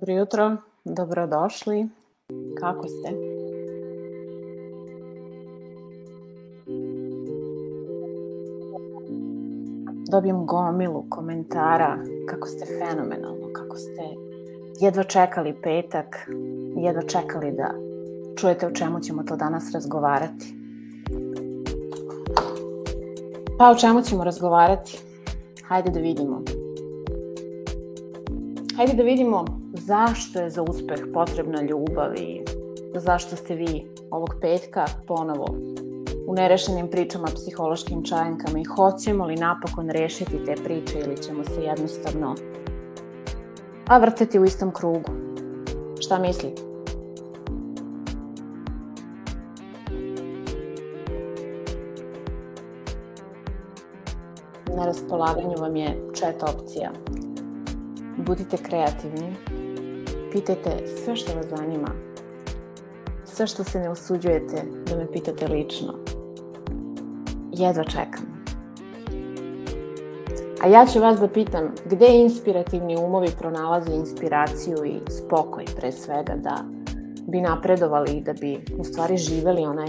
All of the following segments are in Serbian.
Dobro jutro, dobrodošli. Kako ste? Dobijem gomilu komentara kako ste fenomenalno, kako ste jedva čekali petak, jedva čekali da čujete o čemu ćemo to danas razgovarati. Pa o čemu ćemo razgovarati? Hajde da vidimo. Hajde da vidimo zašto je za uspeh potrebna ljubav i zašto ste vi ovog petka ponovo u nerešenim pričama, psihološkim čajankama i hoćemo li napokon rešiti te priče ili ćemo se jednostavno a vrteti u istom krugu. Šta mislite? Na raspolaganju vam je čet opcija. Budite kreativni, pitajte sve što vas zanima, sve što se ne usuđujete da me pitate lično. Jedva čekam. A ja ću vas da pitam gde inspirativni umovi pronalaze inspiraciju i spokoj pre svega da bi napredovali i da bi u stvari živeli onaj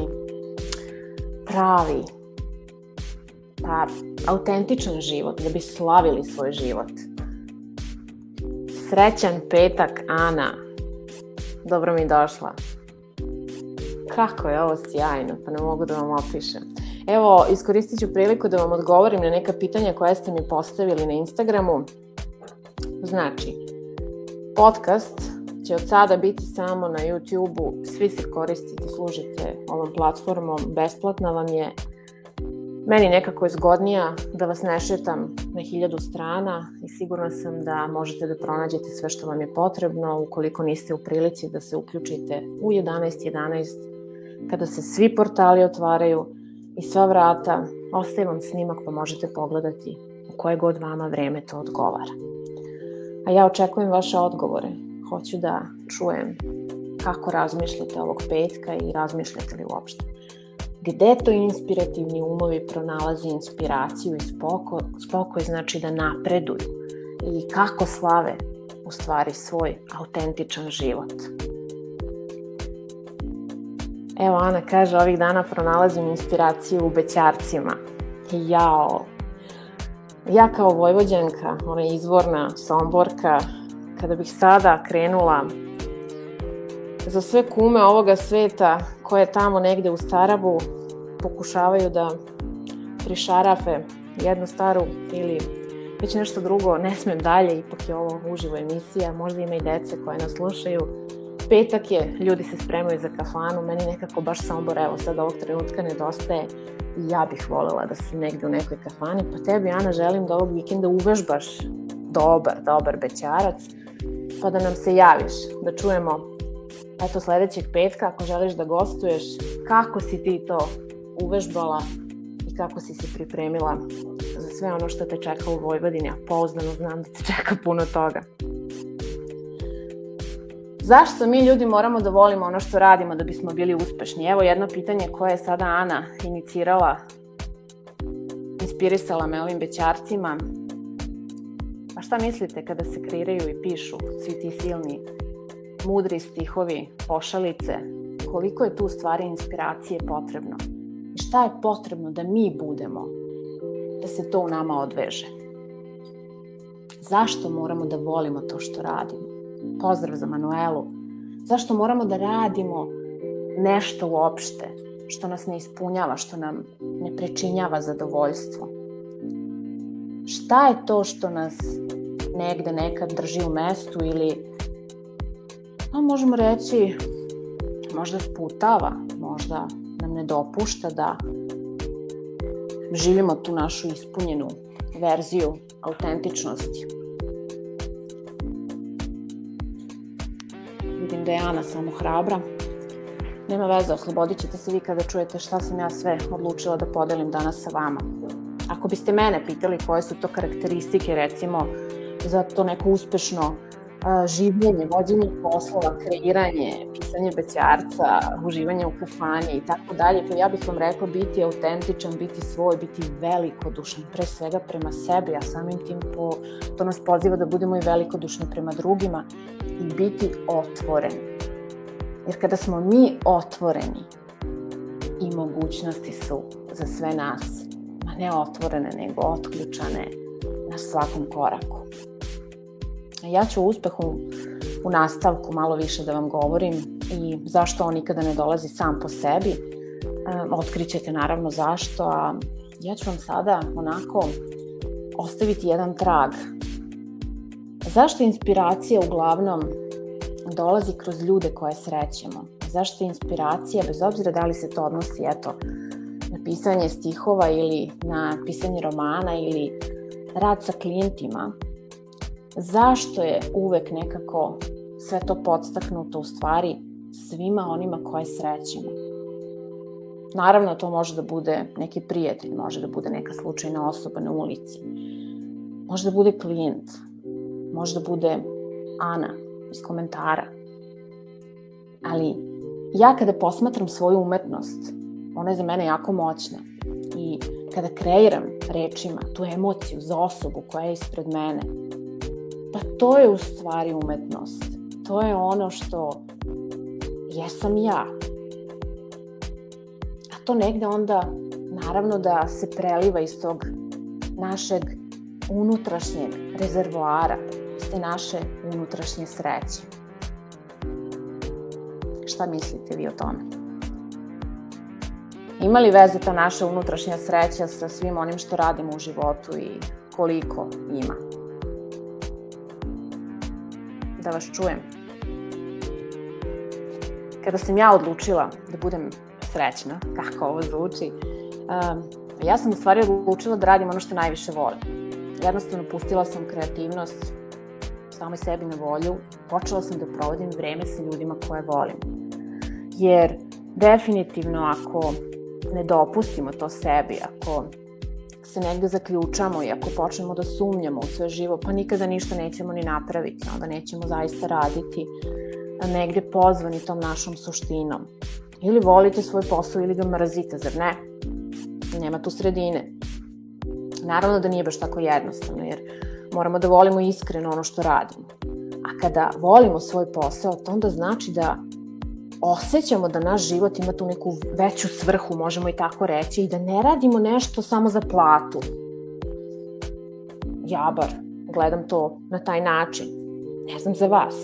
pravi, pa autentičan život, da bi slavili svoj život. Srećan petak, Ana. Dobro mi došla. Kako je ovo sjajno, pa ne mogu da vam opišem. Evo, iskoristit ću priliku da vam odgovorim na neka pitanja koja ste mi postavili na Instagramu. Znači, podcast će od sada biti samo na YouTube-u. Svi se koristite, služite ovom platformom, besplatna vam je. Meni nekako je zgodnija da vas ne šetam na hiljadu strana i sigurna sam da možete da pronađete sve što vam je potrebno ukoliko niste u prilici da se uključite u 11.11 .11, kada se svi portali otvaraju i sva vrata, ostaje vam snimak pa možete pogledati u koje god vama vreme to odgovara. A ja očekujem vaše odgovore. Hoću da čujem kako razmišljate ovog petka i razmišljate li uopšte. Gde to inspirativni umovi pronalazi inspiraciju i spokoj, spokoj znači da napreduju i kako slave u stvari svoj autentičan život. Evo, Ana kaže, ovih dana pronalazim inspiraciju u bećarcima. Jao, ja kao vojvođanka, ona izvorna somborka, kada bih sada krenula za sve kume ovoga sveta koje tamo negde u Starabu pokušavaju da prišarafe jednu staru ili već nešto drugo, ne smem dalje, ipak je ovo uživo emisija, možda ima i dece koje nas slušaju, petak je, ljudi se spremaju za kafanu, meni nekako baš Sombor, evo sad ovog trenutka nedostaje. I ja bih volela da sam negde u nekoj kafani, pa tebi Ana želim da ovog vikenda uvežbaš dobar, dobar bećarac, pa da nam se javiš, da čujemo eto sledećeg petka ako želiš da gostuješ, kako si ti to uvežbala i kako si se pripremila za sve ono što te čeka u Vojvodini, a pouzdano znam da te čeka puno toga. Zašto mi ljudi moramo da volimo ono što radimo da bismo bili uspešni? Evo jedno pitanje koje je sada Ana inicirala, inspirisala me ovim bećarcima. A šta mislite kada se kreiraju i pišu svi ti silni, mudri stihovi, pošalice? Koliko je tu stvari inspiracije potrebno? I šta je potrebno da mi budemo da se to u nama odveže? Zašto moramo da volimo to što radimo? Pozdrav za Manuelu. Zašto moramo da radimo nešto uopšte što nas ne ispunjava, što nam ne pričinjava zadovoljstvo? Šta je to što nas negde nekad drži u mestu ili a možemo reći možda sputava, možda nam ne dopušta da živimo tu našu ispunjenu verziju autentičnosti. vidim da je Ana samo hrabra. Nema veze, oslobodit ćete se vi kada čujete šta sam ja sve odlučila da podelim danas sa vama. Ako biste mene pitali koje su to karakteristike, recimo, za to neko uspešno življenje, vođenje poslova, kreiranje, pisanje bećarca, uživanje u kufani i tako dalje, pa ja bih vam rekla biti autentičan, biti svoj, biti velikodušan, pre svega prema sebi, a samim tim po, to nas poziva da budemo i velikodušni prema drugima i biti otvoreni. Jer kada smo mi otvoreni i mogućnosti su za sve nas, ma ne otvorene, nego otključane na svakom koraku. Ja ću o uspehu u nastavku malo više da vam govorim i zašto on nikada ne dolazi sam po sebi. Otkrićete naravno zašto, a ja ću vam sada onako ostaviti jedan trag. Zašto inspiracija uglavnom dolazi kroz ljude koje srećemo? Zašto inspiracija, bez obzira da li se to odnosi, eto, na pisanje stihova ili na pisanje romana ili rad sa klijentima, zašto je uvek nekako sve to podstaknuto u stvari svima onima koje srećemo. Naravno, to može da bude neki prijatelj, može da bude neka slučajna osoba na ulici, može da bude klijent, može da bude Ana iz komentara. Ali ja kada posmatram svoju umetnost, ona je za mene jako moćna i kada kreiram rečima tu emociju za osobu koja je ispred mene, Pa to je u stvari umetnost. To je ono što jesam ja. A to negde onda, naravno da se preliva iz tog našeg unutrašnjeg rezervoara, iz te naše unutrašnje sreće. Šta mislite vi o tome? Ima li veze ta naša unutrašnja sreća sa svim onim što radimo u životu i koliko ima? Da vas čujem. Kada sam ja odlučila da budem srećna, kako ovo zvuči, um, ja sam u stvari odlučila da radim ono što najviše volim. Jednostavno pustila sam kreativnost samoj sebi na volju, počela sam da provodim vreme sa ljudima koje volim. Jer definitivno ako ne dopustimo to sebi, ako se negde zaključamo i ako počnemo da sumnjamo u sve živo, pa nikada ništa nećemo ni napraviti, onda nećemo zaista raditi negde pozvani tom našom suštinom. Ili volite svoj posao ili ga mrzite, zar ne? Nema tu sredine. Naravno da nije baš tako jednostavno, jer moramo da volimo iskreno ono što radimo. A kada volimo svoj posao, to onda znači da osjećamo da naš život ima tu neku veću svrhu, možemo i tako reći, i da ne radimo nešto samo za platu. Ja bar gledam to na taj način. Ne znam za vas.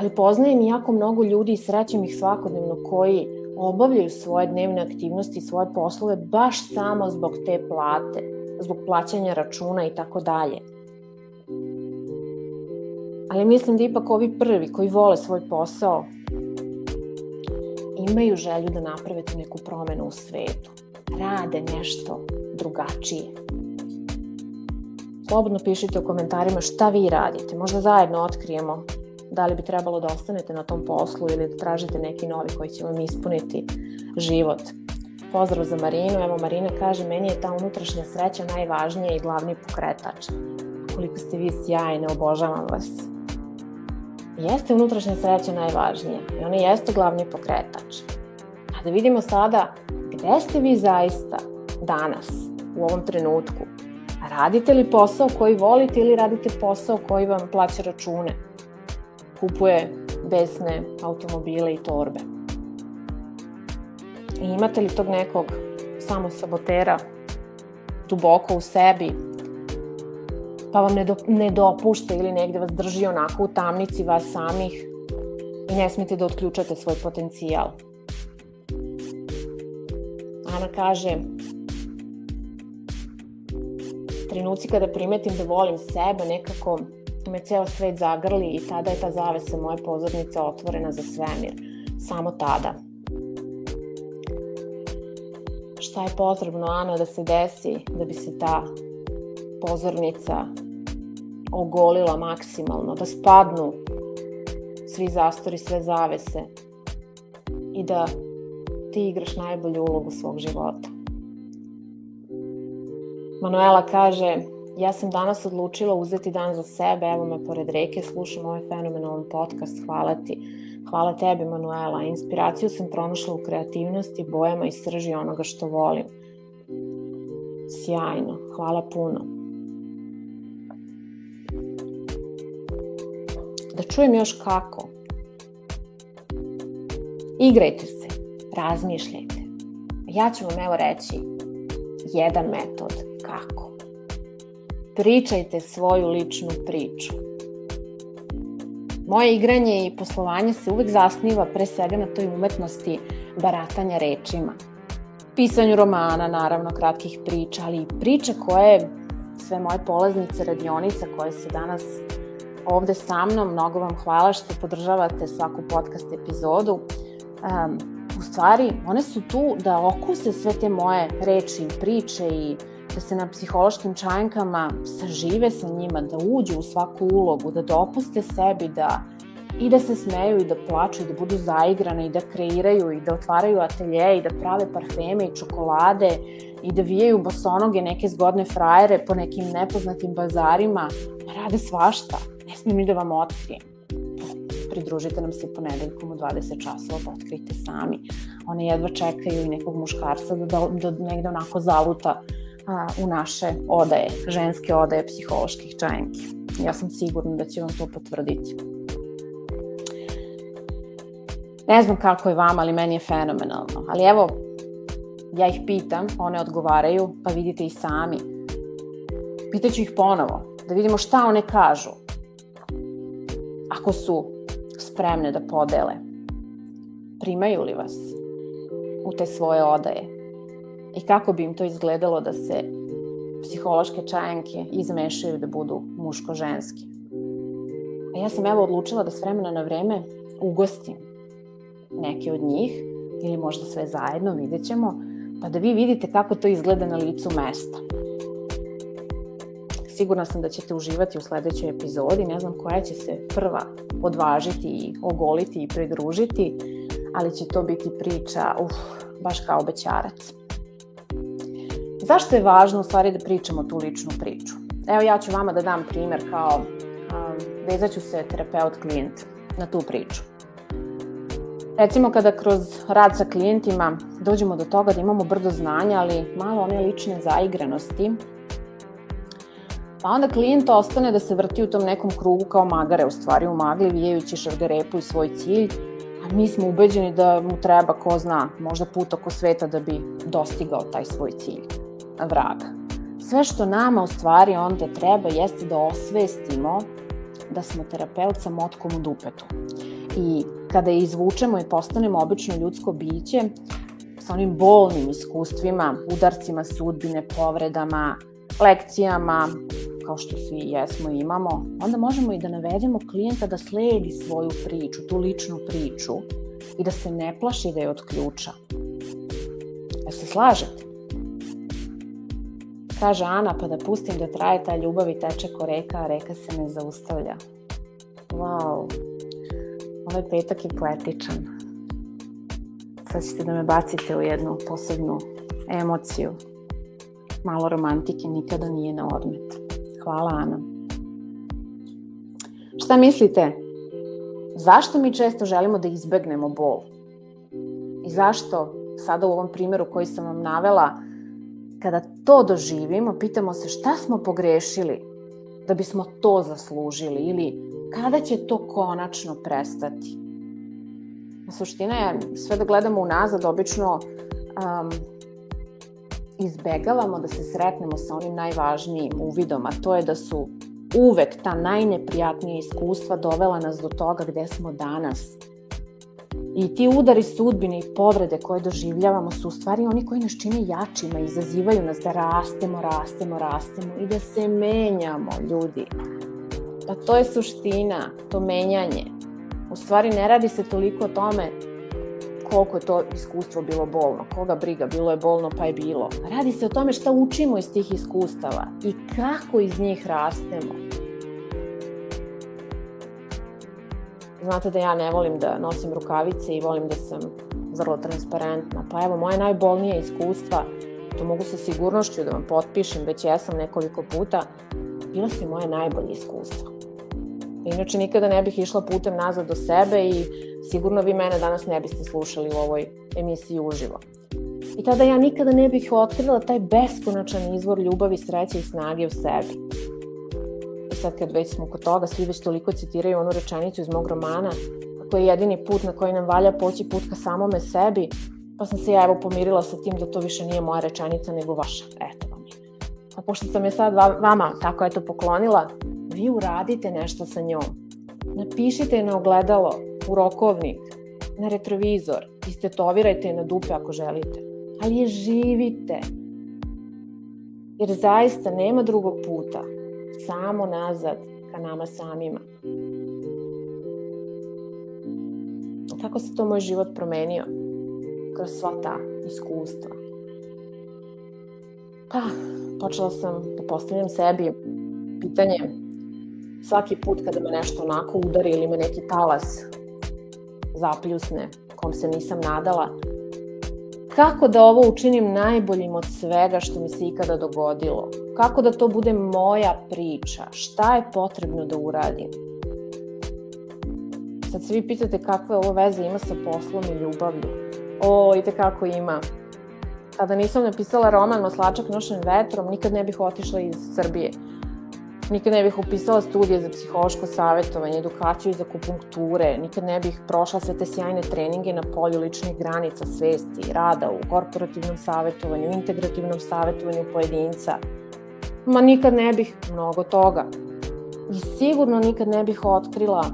Ali poznajem jako mnogo ljudi i srećem ih svakodnevno koji obavljaju svoje dnevne aktivnosti i svoje poslove baš samo zbog te plate, zbog plaćanja računa i tako dalje. Ali mislim da ipak ovi prvi koji vole svoj posao imaju želju da naprave tu neku promenu u svetu, rade nešto drugačije. Slobodno pišite u komentarima šta vi radite, možda zajedno otkrijemo da li bi trebalo da ostanete na tom poslu ili da tražite neki novi koji će vam ispuniti život. Pozdrav za Marinu, evo Marina kaže, meni je ta unutrašnja sreća najvažnija i glavni pokretač. Koliko ste vi sjajne, obožavam vas. Jeste unutrašnja sreća najvažnija i ona jeste glavni pokretač. A da vidimo sada gde ste vi zaista danas, u ovom trenutku. Radite li posao koji volite ili radite posao koji vam plaća račune? Kupuje besne automobile i torbe. I imate li tog nekog samosabotera duboko u sebi pa vam ne, do, ne dopušta ili negde vas drži onako u tamnici vas samih i ne smete da otključate svoj potencijal. Ana kaže, trenuci kada primetim da volim sebe, nekako me ceo svet zagrli i tada je ta zavesa moje pozornice otvorena za svemir. Samo tada. Šta je potrebno, Ana, da se desi da bi se ta pozornica ogolila maksimalno, da spadnu svi zastori, sve zavese i da ti igraš najbolju ulogu svog života. Manuela kaže, Ja sam danas odlučila uzeti dan za sebe, evo me pored reke, slušam ovaj fenomenalan podcast, hvala ti. Hvala tebi, Manuela. Inspiraciju sam pronašla u kreativnosti, bojama i srži onoga što volim. Sjajno, hvala puno. Da čujem još kako. Igrajte se, razmišljajte. Ja ću vam evo reći jedan metod kako. Pričajte svoju ličnu priču. Moje igranje i poslovanje se uvek zasniva pre svega na toj umetnosti baratanja rečima. Pisanju romana, naravno, kratkih priča, ali i priča koje sve moje polaznice radionica koje se danas ovde sa mnom, mnogo vam hvala što podržavate svaku podcast epizodu. Um, u stvari, one su tu da okuse sve te moje reči i priče i da se na psihološkim čajankama sažive sa njima, da uđu u svaku ulogu, da dopuste sebi da i da se smeju i da plaču i da budu zaigrane i da kreiraju i da otvaraju atelje i da prave parfeme i čokolade i da vijaju bosonoge neke zgodne frajere po nekim nepoznatim bazarima, rade svašta. Ne smijem da vam otkrijem. Pridružite nam se ponedeljkom u 20 časova, otkrite sami. One jedva čekaju i nekog muškarca da, da, da negde onako zaluta a, u naše odaje, ženske odaje psiholoških čajenki. Ja sam sigurna da će vam to potvrditi. Ne znam kako je vama, ali meni je fenomenalno. Ali evo, ja ih pitam, one odgovaraju, pa vidite i sami. Pitaću ih ponovo, da vidimo šta one kažu. Ako su spremne da podele, primaju li vas u te svoje odaje? i kako bi im to izgledalo da se psihološke čajanke izmešaju da budu muško-ženski. A ja sam evo odlučila da s vremena na vreme ugostim neke od njih ili možda sve zajedno, vidjet ćemo, pa da vi vidite kako to izgleda na licu mesta. Sigurna sam da ćete uživati u sledećoj epizodi, ne znam koja će se prva odvažiti i ogoliti i pridružiti, ali će to biti priča, uf, baš kao bećarac. Zašto je važno u stvari da pričamo tu ličnu priču? Evo ja ću vama da dam primer kao um, vezat ću se terapeut klijent na tu priču. Recimo kada kroz rad sa klijentima dođemo do toga da imamo brdo znanja, ali malo one lične zaigranosti, pa onda klijent ostane da se vrti u tom nekom krugu kao magare, u stvari u magli, vijejući šargarepu i svoj cilj, a mi smo ubeđeni da mu treba, ko zna, možda put oko sveta da bi dostigao taj svoj cilj vraga. Sve što nama u stvari onda treba jeste da osvestimo da smo terapeut sa motkom u dupetu. I kada je izvučemo i postanemo obično ljudsko biće, sa onim bolnim iskustvima, udarcima sudbine, povredama, lekcijama, kao što svi jesmo i imamo, onda možemo i da navedemo klijenta da sledi svoju priču, tu ličnu priču i da se ne plaši da je od ključa. Ja se slažete? Kaže Ana, pa da pustim da traje ta ljubav i teče ko reka, a reka se ne zaustavlja. Wow, ovaj petak je poetičan. Sad ćete da me bacite u jednu posebnu emociju. Malo romantike nikada nije na odmet. Hvala Ana. Šta mislite? Zašto mi često želimo da izbegnemo bol? I zašto sada u ovom primjeru koji sam vam navela kada to doživimo, pitamo se šta smo pogrešili da bismo to zaslužili ili kada će to konačno prestati. Suština je, sve da gledamo unazad, obično um, izbegavamo da se sretnemo sa onim najvažnijim uvidom, a to je da su uvek ta najneprijatnija iskustva dovela nas do toga gde smo danas I ti udari sudbine i povrede koje doživljavamo su u stvari oni koji nas čine jačima, izazivaju nas da rastemo, rastemo, rastemo i da se menjamo, ljudi. Pa to je suština, to menjanje. U stvari ne radi se toliko o tome koliko je to iskustvo bilo bolno, koga briga, bilo je bolno pa je bilo. Radi se o tome šta učimo iz tih iskustava i kako iz njih rastemo. Znate da ja ne volim da nosim rukavice i volim da sam vrlo transparentna. Pa evo, moje najbolnije iskustva to mogu sa sigurnošću da vam potpišem, već jesam nekoliko puta, bila su moje najbolje iskustva. Inače, nikada ne bih išla putem nazad do sebe i sigurno vi mene danas ne biste slušali u ovoj emisiji uživo. I tada ja nikada ne bih otkrila taj beskonačan izvor ljubavi, sreće i snage u sebi. I sad kad već smo kod toga, svi već toliko citiraju onu rečenicu iz mog romana, kako je jedini put na koji nam valja poći put ka samome sebi, pa sam se ja evo pomirila sa tim da to više nije moja rečenica nego vaša. Eto vam je. A pošto sam je sad vama tako eto poklonila, vi uradite nešto sa njom. Napišite je na ogledalo, u rokovnik, na retrovizor, istetovirajte je na dupe ako želite. Ali je živite. Jer zaista nema drugog puta. Samo nazad ka nama samima. Kako se to moj život promenio? Kroz sva ta iskustva. Pa, počela sam da postavljam sebi pitanje svaki put kada me nešto onako udari ili me neki talas zapljusne kom se nisam nadala, kako da ovo učinim najboljim od svega što mi se ikada dogodilo? Kako da to bude moja priča? Šta je potrebno da uradim? Sad se vi pitate kakve ovo veze ima sa poslom i ljubavlju. O, i kako ima. Kada nisam napisala roman Maslačak nošen vetrom, nikad ne bih otišla iz Srbije. Nikad ne bih upisala studije za psihološko savjetovanje, edukaciju iz akupunkture, nikad ne bih prošla sve te sjajne treninge na polju ličnih granica, svesti, rada u korporativnom savjetovanju, integrativnom savjetovanju pojedinca. Ma nikad ne bih mnogo toga. I sigurno nikad ne bih otkrila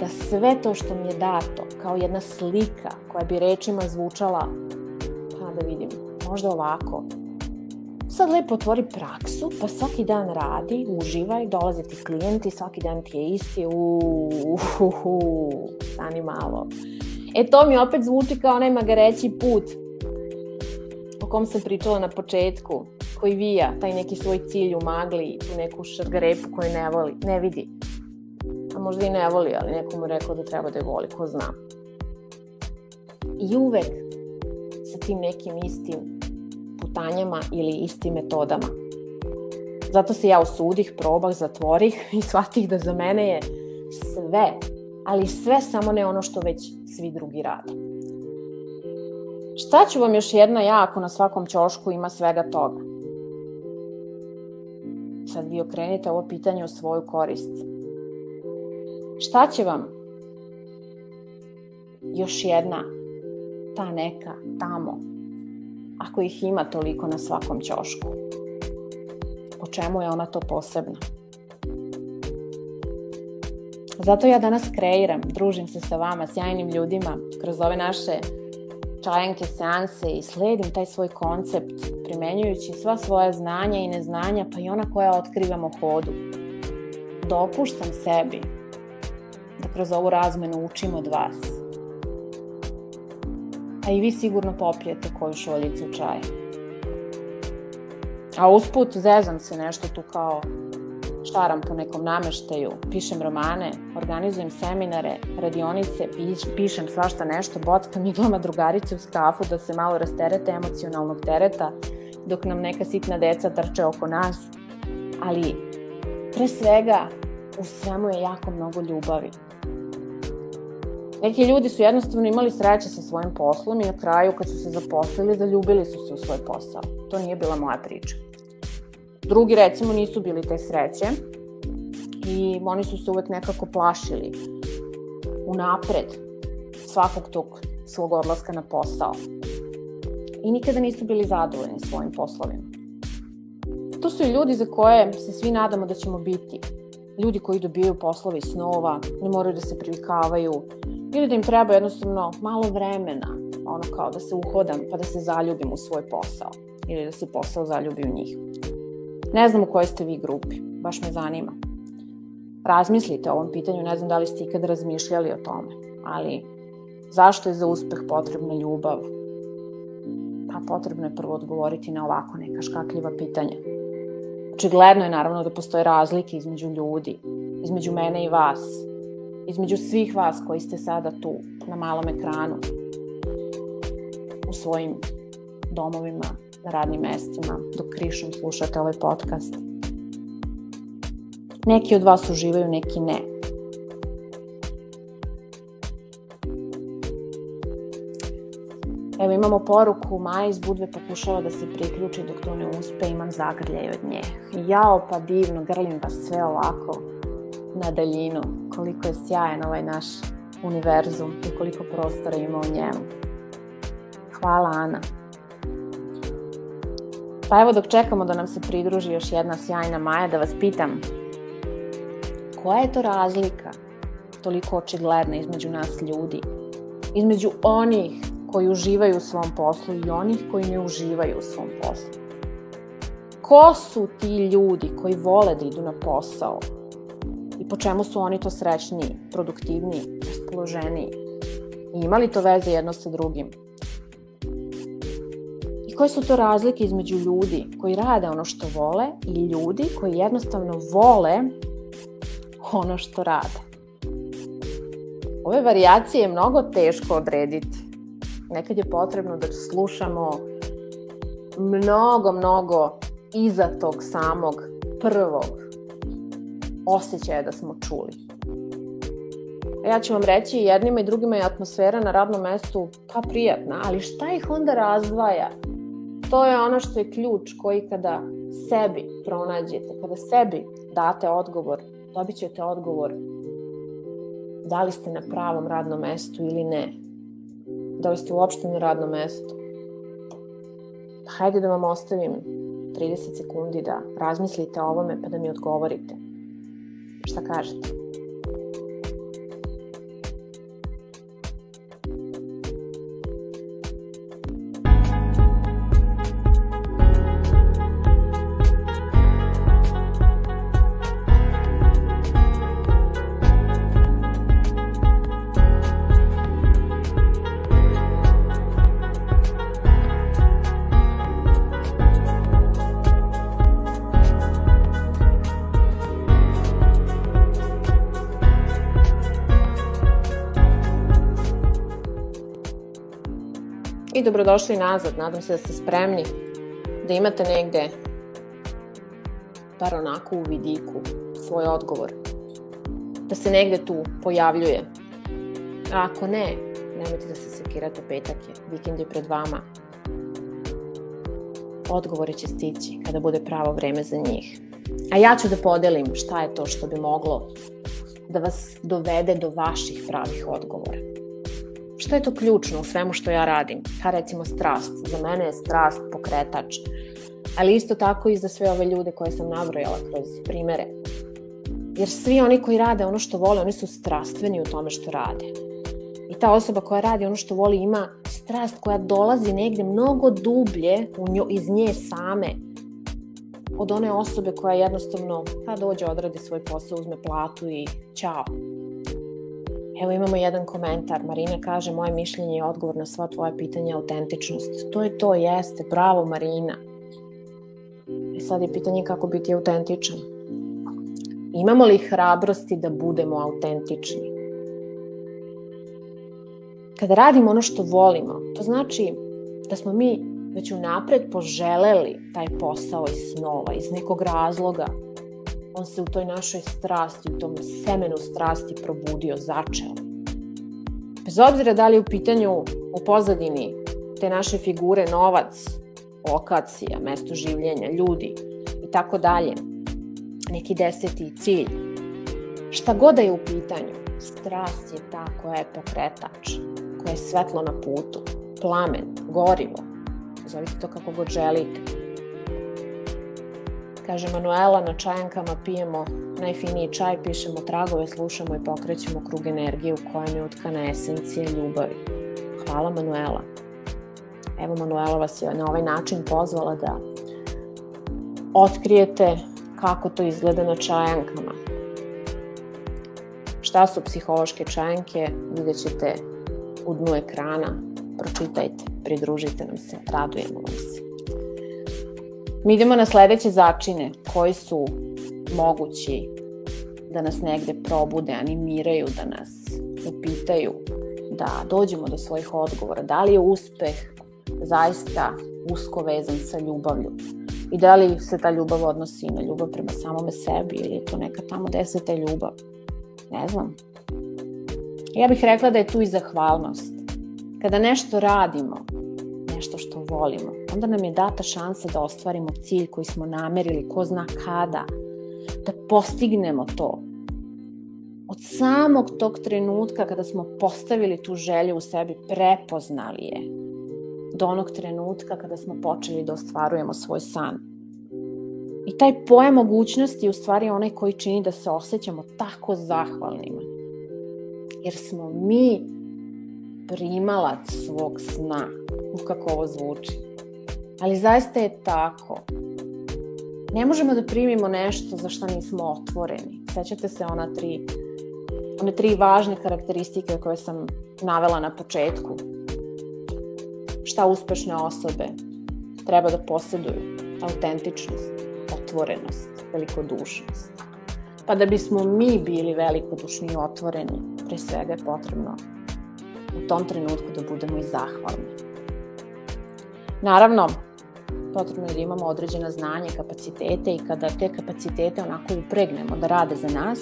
da sve to što mi je dato, kao jedna slika koja bi rečima zvučala, pa da vidim, možda ovako, sad lepo otvori praksu, pa svaki dan radi, uživaj, dolaze ti klijenti, svaki dan ti je isti, uuuuhu, stani malo. E to mi opet zvuči kao onaj magareći put o kom sam pričala na početku, koji vija taj neki svoj cilj u magli, tu neku šargarepu koju ne voli, ne vidi. A možda i ne voli, ali neko mu rekao da treba da je voli, ko zna. I uvek sa tim nekim istim putanjama ili istim metodama. Zato se ja usudih, probah, zatvorih i shvatih da za mene je sve, ali sve samo ne ono što već svi drugi rade. Šta ću vam još jedna ja ako na svakom ćošku ima svega toga? Sad vi okrenite ovo pitanje u svoju korist. Šta će vam još jedna ta neka tamo ako ih ima toliko na svakom ćošku? Po čemu je ona to posebna? Zato ja danas kreiram, družim se sa vama, sjajnim ljudima, kroz ove naše čajanke, seanse i sledim taj svoj koncept, primenjujući sva svoja znanja i neznanja, pa i ona koja otkrivamo hodu. Dopuštam sebi da kroz ovu razmenu učim od vas a i vi sigurno popijete koju šoljicu čaja. A usput zezam se nešto tu kao štaram po nekom nameštaju, pišem romane, organizujem seminare, radionice, piš, pišem svašta nešto, bockam iglama drugarice u skafu da se malo rasterete emocionalnog tereta, dok nam neka sitna deca trče oko nas. Ali, pre svega, u svemu je jako mnogo ljubavi. Neki ljudi su jednostavno imali sreće sa svojim poslom i na kraju kad su se zaposlili, zaljubili su se u svoj posao. To nije bila moja priča. Drugi recimo nisu bili te sreće i oni su se uvek nekako plašili unapred svakog tog svog odlaska na posao. I nikada nisu bili zadovoljni svojim poslovima. To su i ljudi za koje se svi nadamo da ćemo biti. Ljudi koji dobijaju poslovi snova, ne moraju da se privikavaju, ili da im treba jednostavno malo vremena, ono kao da se uhodam pa da se zaljubim u svoj posao ili da se posao zaljubi u njih. Ne znam u kojoj ste vi grupi, baš me zanima. Razmislite o ovom pitanju, ne znam da li ste ikad razmišljali o tome, ali zašto je za uspeh potrebna ljubav? Pa potrebno je prvo odgovoriti na ovako neka škakljiva pitanja. Očigledno je naravno da postoje razlike između ljudi, između mene i vas, između svih vas koji ste sada tu na malom ekranu u svojim domovima, na radnim mestima, dok krišom slušate ovaj podcast. Neki od vas uživaju, neki ne. Evo imamo poruku, Maja iz Budve pokušava da se priključi dok to ne uspe, imam zagrljaj od nje. Jao pa divno, grlim vas sve ovako na daljinu, koliko je sjajan ovaj naš univerzum i koliko prostora ima u njemu. Hvala Ana. Pa evo dok čekamo da nam se pridruži još jedna sjajna Maja, da vas pitam koja je to razlika toliko očigledna između nas ljudi, između onih koji uživaju u svom poslu i onih koji ne uživaju u svom poslu. Ko su ti ljudi koji vole da idu na posao i po čemu su oni to srećniji, produktivniji, raspoloženiji i imali to veze jedno sa drugim? I koje su to razlike između ljudi koji rade ono što vole i ljudi koji jednostavno vole ono što rade? Ove varijacije je mnogo teško odrediti. Nekad je potrebno da slušamo mnogo, mnogo iza tog samog prvog osjećaja da smo čuli. Ja ću vam reći, jednima i drugima je atmosfera na radnom mestu pa prijatna, ali šta ih onda razdvaja? To je ono što je ključ koji kada sebi pronađete, kada sebi date odgovor, dobit ćete odgovor da li ste na pravom radnom mestu ili ne. Da li ste uopšte na radnom mestu. Hajde da vam ostavim 30 sekundi da razmislite o ovome pa da mi odgovorite. Šta kažete? Dobrodošli nazad, nadam se da ste spremni, da imate negde, bar onako u vidiku, svoj odgovor. Da se negde tu pojavljuje. A ako ne, nemojte da se sekirate, petak je, vikend je pred vama. Odgovori će stići kada bude pravo vreme za njih. A ja ću da podelim šta je to što bi moglo da vas dovede do vaših pravih odgovora. Šta je to ključno u svemu što ja radim? Pa recimo strast. Za mene je strast pokretač. Ali isto tako i za sve ove ljude koje sam nabrojala kroz primere. Jer svi oni koji rade ono što vole, oni su strastveni u tome što rade. I ta osoba koja radi ono što voli ima strast koja dolazi negde mnogo dublje u njo, iz nje same od one osobe koja jednostavno pa dođe, odradi svoj posao, uzme platu i ćao. Evo imamo jedan komentar. Marina kaže, moje mišljenje je odgovor na sva tvoja pitanja autentičnost. To je to, jeste. Bravo, Marina. E, sad je pitanje kako biti autentičan. Imamo li hrabrosti da budemo autentični? Kada radimo ono što volimo, to znači da smo mi već unapred poželeli taj posao iz snova, iz nekog razloga, on se u toj našoj strasti, u tom semenu strasti probudio, začeo. Bez obzira da li je u pitanju u pozadini te naše figure novac, lokacija, mesto življenja, ljudi i tako dalje, neki deseti cilj. Šta god da je u pitanju, strast je ta koja je pokretač, koja je svetlo na putu, plamen, gorivo, zovite to kako god želite, Kaže Manuela, na čajankama pijemo najfiniji čaj, pišemo tragove, slušamo i pokrećemo krug energije u kojem je utkana esencija ljubavi. Hvala Manuela. Evo Manuela vas je na ovaj način pozvala da otkrijete kako to izgleda na čajankama. Šta su psihološke čajanke, vidjet ćete u dnu ekrana. Pročitajte, pridružite nam se, radujemo vam se. Mi idemo na sledeće začine koji su mogući da nas negde probude, animiraju, da nas upitaju, da dođemo do svojih odgovora. Da li je uspeh zaista usko vezan sa ljubavlju. I da li se ta ljubav odnosi na ljubav prema samome sebi ili je to neka tamo deseta ljubav. Ne znam. Ja bih rekla da je tu i zahvalnost. Kada nešto radimo, nešto što volimo, onda nam je data šansa da ostvarimo cilj koji smo namerili, ko zna kada, da postignemo to. Od samog tog trenutka kada smo postavili tu želju u sebi, prepoznali je, do onog trenutka kada smo počeli da ostvarujemo svoj san. I taj pojam mogućnosti je u stvari onaj koji čini da se osjećamo tako zahvalnima. Jer smo mi primalac svog sna. Kako ovo zvuči. Ali zaista je tako. Ne možemo da primimo nešto za što nismo otvoreni. Sećate se ona tri, one tri važne karakteristike koje sam navela na početku. Šta uspešne osobe treba da posjeduju? Autentičnost, otvorenost, velikodušnost. Pa da bismo mi bili velikodušni i otvoreni, pre svega je potrebno u tom trenutku da budemo i zahvalni. Naravno, potrebno je da imamo određena znanja, kapacitete i kada te kapacitete onako upregnemo da rade za nas,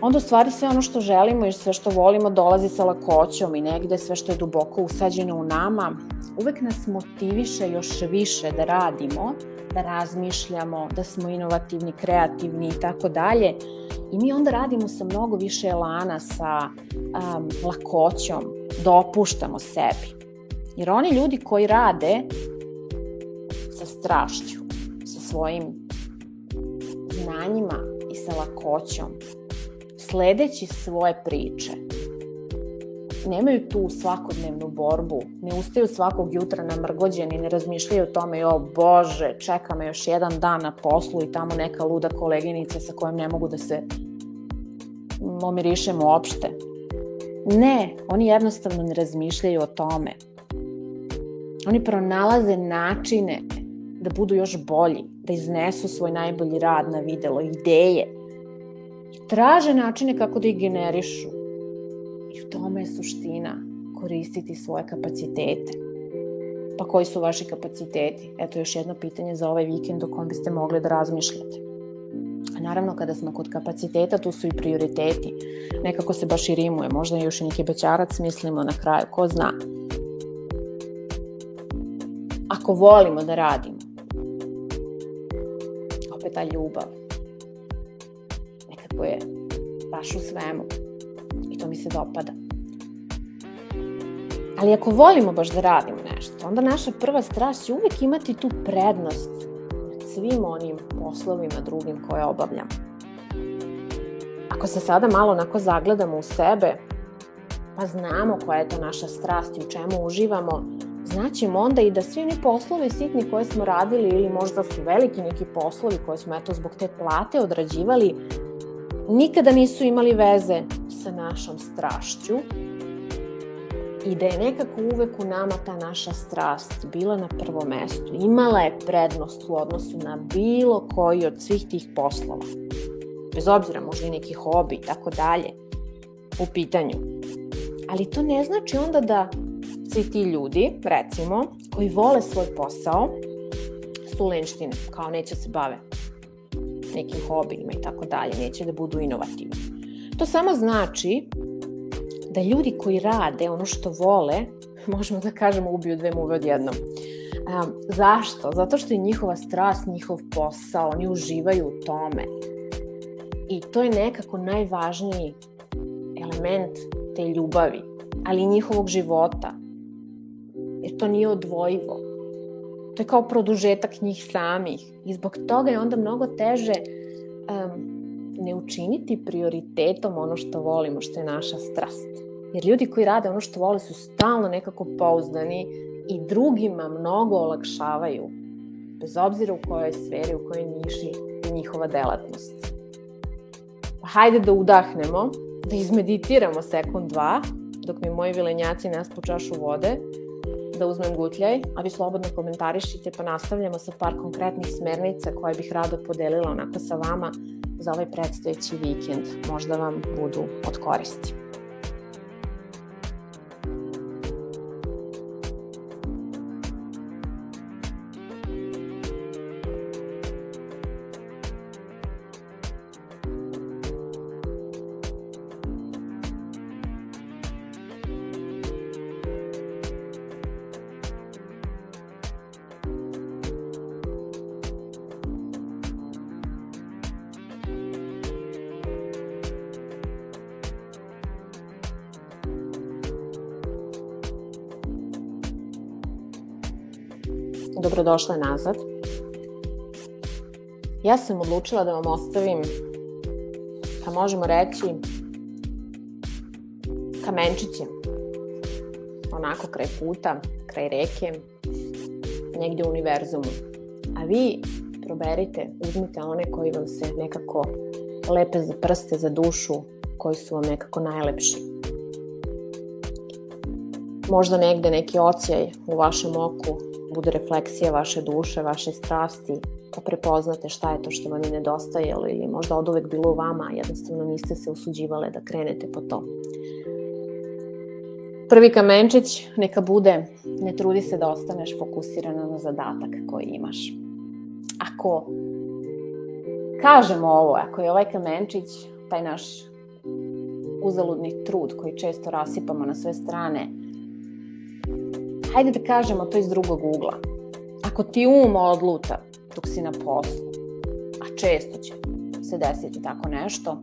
onda stvari sve ono što želimo i sve što volimo dolazi sa lakoćom i negde sve što je duboko usađeno u nama, uvek nas motiviše još više da radimo, da razmišljamo, da smo inovativni, kreativni i tako dalje. I mi onda radimo sa mnogo više elana, sa um, lakoćom, dopuštamo sebi. Jer oni ljudi koji rade sa strašću, sa svojim znanjima i sa lakoćom, sledeći svoje priče, nemaju tu svakodnevnu borbu, ne ustaju svakog jutra namrgođeni, ne razmišljaju o tome, jo bože, čeka me još jedan dan na poslu i tamo neka luda koleginica sa kojom ne mogu da se omirišem uopšte. Ne, oni jednostavno ne razmišljaju o tome. Oni pronalaze načine da budu još bolji, da iznesu svoj najbolji rad na videlo, ideje. I traže načine kako da ih generišu. I u tome je suština koristiti svoje kapacitete. Pa koji su vaši kapaciteti? Eto još jedno pitanje za ovaj vikend o kom biste mogli da razmišljate. A naravno, kada smo kod kapaciteta, tu su i prioriteti. Nekako se baš i rimuje, možda još i neki bećarac mislimo na kraju, ko zna. Ako volimo da radimo, opet ta ljubav, nekako je baš u svemu i to mi se dopada. Ali ako volimo baš da radimo nešto, onda naša prva strast će uvek imati tu prednost nad svim onim poslovima drugim koje obavljamo. Ako se sada malo onako zagledamo u sebe, pa znamo koja je to naša strast i u čemu uživamo, znaćemo onda i da svi oni poslovi sitni koje smo radili ili možda su veliki neki poslovi koje smo eto zbog te plate odrađivali, nikada nisu imali veze sa našom strašću i da je nekako uvek u nama ta naša strast bila na prvom mestu. Imala je prednost u odnosu na bilo koji od svih tih poslova. Bez obzira možda i neki hobi i tako dalje u pitanju. Ali to ne znači onda da svi ti ljudi, recimo, koji vole svoj posao, su lenštine, kao neće se bave nekim hobijima i tako dalje, neće da budu inovativni. To samo znači da ljudi koji rade ono što vole, možemo da kažemo ubiju dve muve odjednom. Um, zašto? Zato što je njihova strast, njihov posao, oni uživaju u tome. I to je nekako najvažniji element te ljubavi, ali i njihovog života. Jer to nije odvojivo. To je kao produžetak njih samih. I zbog toga je onda mnogo teže um, ne učiniti prioritetom ono što volimo, što je naša strast. Jer ljudi koji rade ono što vole su stalno nekako pouzdani i drugima mnogo olakšavaju, bez obzira u kojoj sferi, u kojoj niši njihova delatnost. Hajde da udahnemo, da izmeditiramo sekund, dva, dok mi moji vilenjaci nas po čašu vode, da uzmem gutljaj, a vi slobodno komentarišite pa nastavljamo sa par konkretnih smernica koje bih rado podelila onako sa vama za ovaj predstojeći vikend. Možda vam budu od koristi. Dobrodošle nazad. Ja sam odlučila da vam ostavim, pa možemo reći, kamenčiće. Onako kraj puta, kraj reke, negde u univerzumu. A vi proberite, uzmite one koji vam se nekako lepe za prste, za dušu, koji su vam nekako najlepši. Možda negde neki ocijaj u vašem oku bude refleksija vaše duše, vaše strasti, pa prepoznate šta je to što vam je nedostajalo ili možda od uvek bilo u vama, jednostavno niste se usuđivale da krenete po to. Prvi kamenčić neka bude ne trudi se da ostaneš fokusirana na zadatak koji imaš. Ako kažemo ovo, ako je ovaj kamenčić, taj naš uzaludni trud koji često rasipamo na sve strane, hajde da kažemo to iz drugog ugla. Ako ti um odluta dok si na poslu, a često će se desiti tako nešto,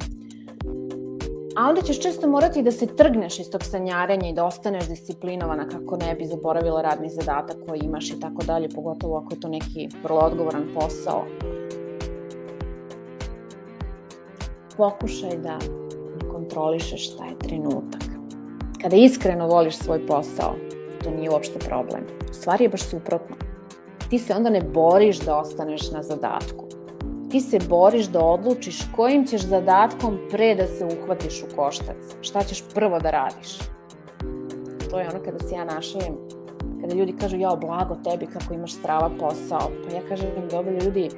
a onda ćeš često morati da se trgneš iz tog sanjarenja i da ostaneš disciplinovana kako ne bi zaboravila radni zadatak koji imaš i tako dalje, pogotovo ako je to neki vrlo odgovoran posao. Pokušaj da kontrolišeš taj trenutak. Kada iskreno voliš svoj posao, to nije uopšte problem. Stvar je baš suprotno. Ti se onda ne boriš da ostaneš na zadatku. Ti se boriš da odlučiš kojim ćeš zadatkom pre da se uhvatiš u koštac. Šta ćeš prvo da radiš. To je ono kada se ja našajem, kada ljudi kažu ja blago tebi kako imaš strava posao. Pa ja kažem dobro ljudi,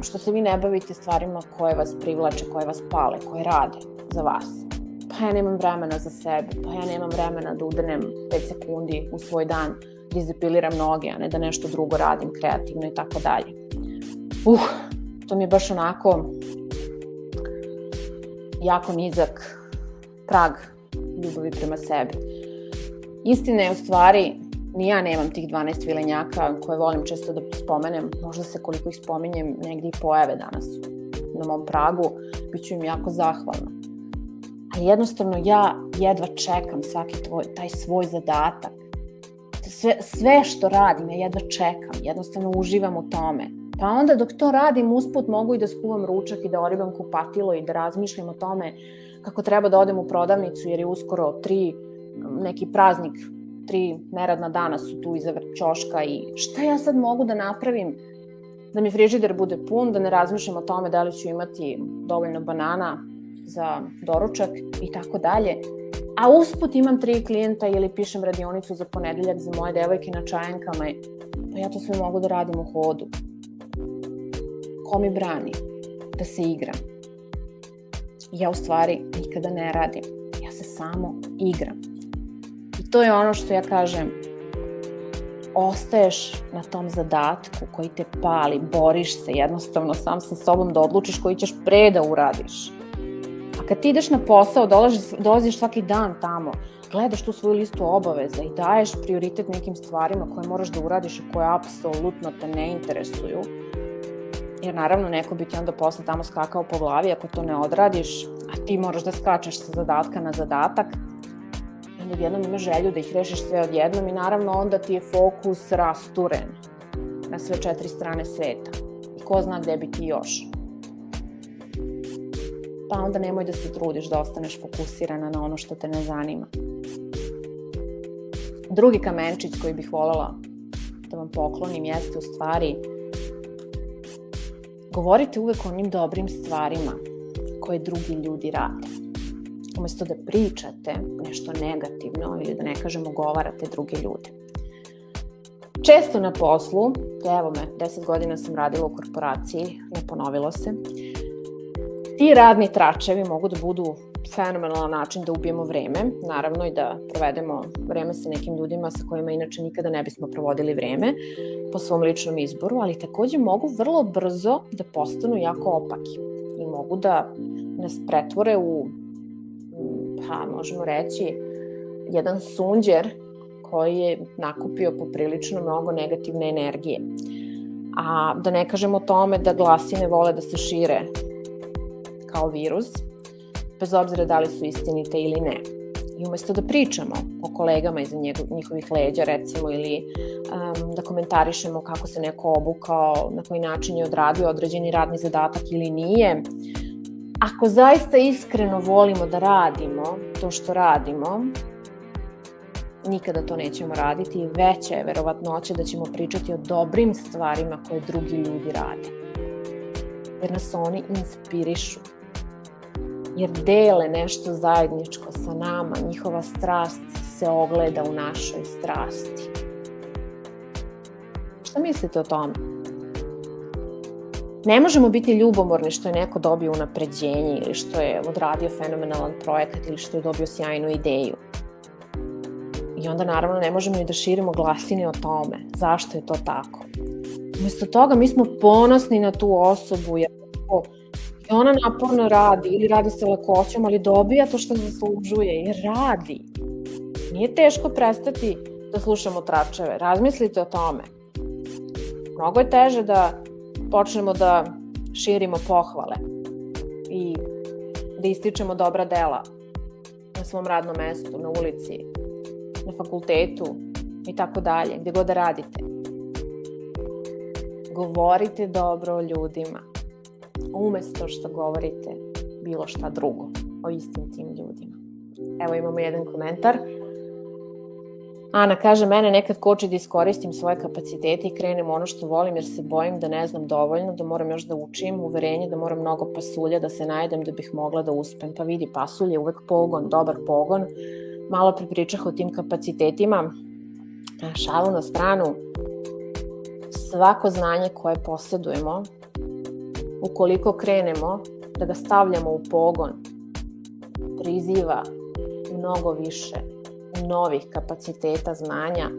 što se vi ne bavite stvarima koje vas privlače, koje vas pale, koje rade za vas pa ja nemam vremena za sebe, pa ja nemam vremena da udrnem 5 sekundi u svoj dan, da izepiliram noge, a ne da nešto drugo radim kreativno i tako dalje. Uh, to mi je baš onako jako nizak prag ljubavi prema sebi. Istina je u stvari, ni ja nemam tih 12 vilenjaka koje volim često da spomenem, možda se koliko ih spominjem negdje i pojave danas na mom pragu, bit ću im jako zahvalna ali jednostavno ja jedva čekam svaki tvoj, taj svoj zadatak. Sve, sve što radim, ja jedva čekam, jednostavno uživam u tome. Pa onda dok to radim, usput mogu i da skuvam ručak i da oribam kupatilo i da razmišljam o tome kako treba da odem u prodavnicu jer je uskoro tri, neki praznik, tri neradna dana su tu iza ćoška i šta ja sad mogu da napravim da mi frižider bude pun, da ne razmišljam o tome da li ću imati dovoljno banana, za doručak i tako dalje. A usput imam tri klijenta ili pišem radionicu za ponedeljak za moje devojke na čajankama. Pa ja to sve mogu da radim u hodu. Ko mi brani? Da se igram. Ja u stvari nikada ne radim. Ja se samo igram. I to je ono što ja kažem, ostaješ na tom zadatku koji te pali, boriš se jednostavno sam sa sobom da odlučiš koji ćeš pre da uradiš. Kad ti ideš na posao, dolaziš, dolaziš svaki dan tamo, gledaš tu svoju listu obaveza i daješ prioritet nekim stvarima koje moraš da uradiš i koje apsolutno te ne interesuju, jer naravno neko bi ti onda posle tamo skakao po glavi ako to ne odradiš, a ti moraš da skačeš sa zadatka na zadatak, i onda jednom imaš želju da ih rešiš sve odjednom i naravno onda ti je fokus rasturen na sve četiri strane sveta. I ko zna gde bi ti još pa onda nemoj da se trudiš da ostaneš fokusirana na ono što te ne zanima. Drugi kamenčić koji bih voljela da vam poklonim jeste u stvari govorite uvek o onim dobrim stvarima koje drugi ljudi rade. Umesto da pričate nešto negativno ili da ne kažem ogovarate druge ljude. Često na poslu, evo me, 10 godina sam radila u korporaciji, ne ponovilo se, Ti radni tračevi mogu da budu fenomenalan način da ubijemo vreme, naravno i da provedemo vreme sa nekim ljudima sa kojima inače nikada ne bismo provodili vreme po svom ličnom izboru, ali takođe mogu vrlo brzo da postanu jako opaki i mogu da nas pretvore u, pa možemo reći, jedan sunđer koji je nakupio poprilično mnogo negativne energije. A da ne kažemo o tome da glasine vole da se šire kao virus, bez obzira da li su istinite ili ne. I umesto da pričamo o kolegama iza njihovih leđa, recimo, ili um, da komentarišemo kako se neko obukao, na koji način je odradio određeni radni zadatak ili nije, ako zaista iskreno volimo da radimo to što radimo, nikada to nećemo raditi i veća je verovatnoća da ćemo pričati o dobrim stvarima koje drugi ljudi rade. Jer nas oni inspirišu. Jer dele nešto zajedničko sa nama, njihova strast se ogleda u našoj strasti. Šta mislite o tome? Ne možemo biti ljubomorni što je neko dobio unapređenje ili što je odradio fenomenalan projekat ili što je dobio sjajnu ideju. I onda naravno ne možemo ni da širimo glasine o tome. Zašto je to tako? Umesto toga mi smo ponosni na tu osobu jer i ona naporno radi ili radi sa lakoćom, ali dobija to što zaslužuje jer radi. Nije teško prestati da slušamo tračeve. Razmislite o tome. Mnogo je teže da počnemo da širimo pohvale i da ističemo dobra dela na svom radnom mestu, na ulici, na fakultetu i tako dalje, gde god da radite. Govorite dobro o ljudima, umesto što govorite bilo šta drugo o istim tim ljudima. Evo imamo jedan komentar. Ana kaže, mene nekad koči da iskoristim svoje kapacitete i krenem ono što volim jer se bojim da ne znam dovoljno, da moram još da učim, uverenje da moram mnogo pasulja da se najdem da bih mogla da uspem. Pa vidi, pasulj je uvek pogon, dobar pogon, malo pripričah o tim kapacitetima, šalu na stranu, svako znanje koje posedujemo, ukoliko krenemo da ga stavljamo u pogon, priziva mnogo više novih kapaciteta znanja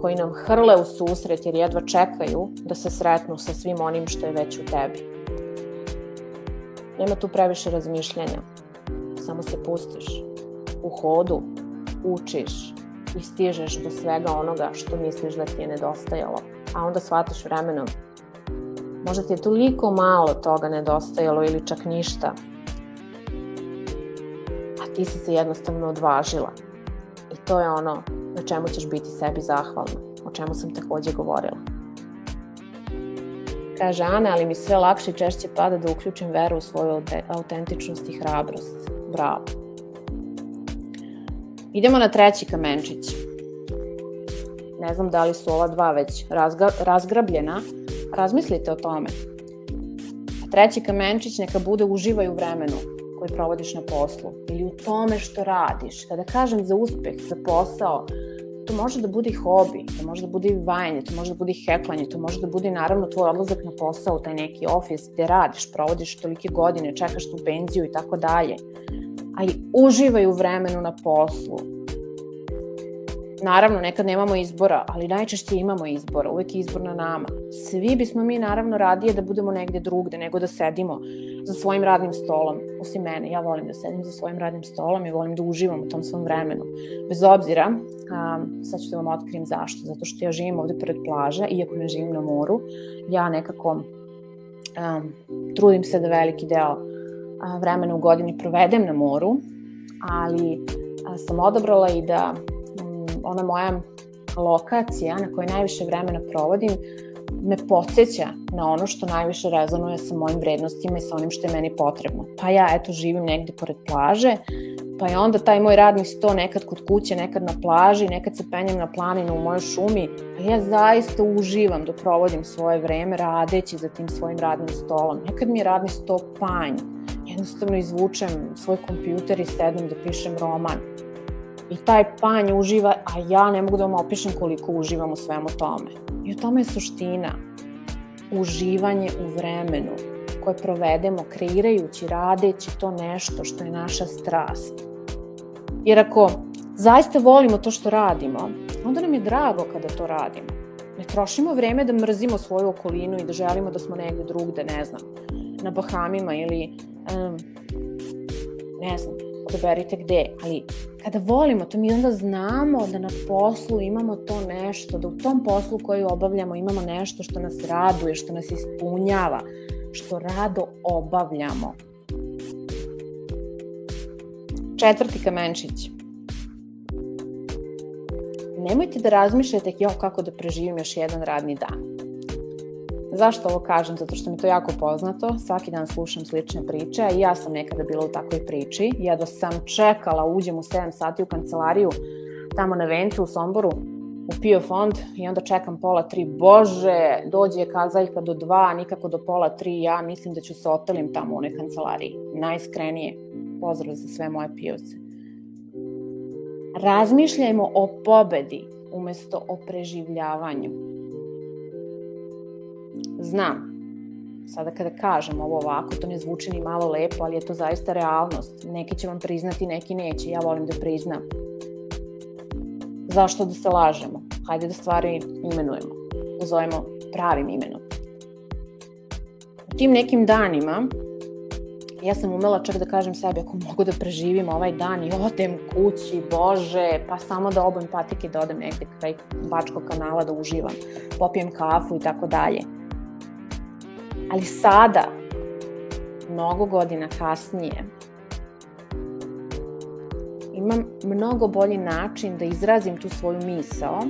koji nam hrle u susret jer jedva čekaju da se sretnu sa svim onim što je već u tebi. Nema tu previše razmišljanja, samo se pustiš u hodu učiš i stižeš do svega onoga što misliš da ti je nedostajalo, a onda shvataš vremenom možda ti je toliko malo toga nedostajalo ili čak ništa, a ti si se jednostavno odvažila. I to je ono na čemu ćeš biti sebi zahvalna, o čemu sam takođe govorila. Kaže Ana, ali mi sve lakše i češće pada da uključim veru u svoju autentičnost i hrabrost. Bravo. Idemo na treći kamenčić. Ne znam da li su ova dva već razgrabljena. Razmislite o tome. A treći kamenčić neka bude uživaj u vremenu koji provodiš na poslu ili u tome što radiš. Kada kažem za uspeh, za posao, to može da bude i hobi, to može da bude i vajanje, to može da bude i heklanje, to može da bude naravno tvoj odlazak na posao, taj neki ofis gde radiš, provodiš tolike godine, čekaš tu penziju i tako dalje ali uživaj u vremenu na poslu. Naravno, nekad nemamo izbora, ali najčešće imamo izbora, uvek je izbor na nama. Svi bismo mi naravno radije da budemo negde drugde nego da sedimo za svojim radnim stolom. Osim mene, ja volim da sedim za svojim radnim stolom i volim da uživam u tom svom vremenu. Bez obzira, um, sad ću da vam otkrijem zašto. Zato što ja živim ovde pored plaža, iako ne živim na moru, ja nekako um, trudim se da veliki deo vremena u godini provedem na moru, ali sam odabrala i da ona moja lokacija na kojoj najviše vremena provodim me podsjeća na ono što najviše rezonuje sa mojim vrednostima i sa onim što je meni potrebno. Pa ja, eto, živim negde pored plaže, pa je onda taj moj radni sto nekad kod kuće, nekad na plaži, nekad se penjem na planinu u mojoj šumi, a ja zaista uživam da provodim svoje vreme radeći za tim svojim radnim stolom. Nekad mi je radni sto panj, jednostavno izvučem svoj kompjuter i sednem da pišem roman. I taj panj uživa, a ja ne mogu da vam opišem koliko uživam u svemu tome. I u tome je suština. Uživanje u vremenu koje provedemo kreirajući, radeći to nešto što je naša strast. Jer ako zaista volimo to što radimo, onda nam je drago kada to radimo. Ne trošimo vreme da mrzimo svoju okolinu i da želimo da smo negde drugde, ne znam, na Bahamima ili um, ne znam, odaberite gde, ali kada volimo to, mi onda znamo da na poslu imamo to nešto, da u tom poslu koji obavljamo imamo nešto što nas raduje, što nas ispunjava, što rado obavljamo. Četvrti kamenčić. nemojte da razmišljate jo, kako da preživim još jedan radni dan. Zašto ovo kažem? Zato što mi to jako poznato. Svaki dan slušam slične priče i ja sam nekada bila u takvoj priči. Ja da sam čekala, uđem u 7 sati u kancelariju tamo na Vencu u Somboru, u PIO fond i onda čekam pola tri. Bože, dođe kazaljka do dva, nikako do pola tri. Ja mislim da ću se otelim tamo u onoj kancelariji. Najiskrenije. Pozdrav za sve moje pijovce. Razmišljajmo o pobedi umesto o preživljavanju. Znam, sada kada kažem ovo ovako, to ne zvuči ni malo lepo, ali je to zaista realnost. Neki će vam priznati, neki neće. Ja volim da priznam. Zašto da se lažemo? Hajde da stvari imenujemo. Zovemo pravim imenom. U tim nekim danima ja sam umela čak da kažem sebi ako mogu da preživim ovaj dan i odem kući, bože, pa samo da obojim patike da odem negde kraj Bačkog kanala da uživam, popijem kafu i tako dalje. Ali sada, mnogo godina kasnije, imam mnogo bolji način da izrazim tu svoju misao.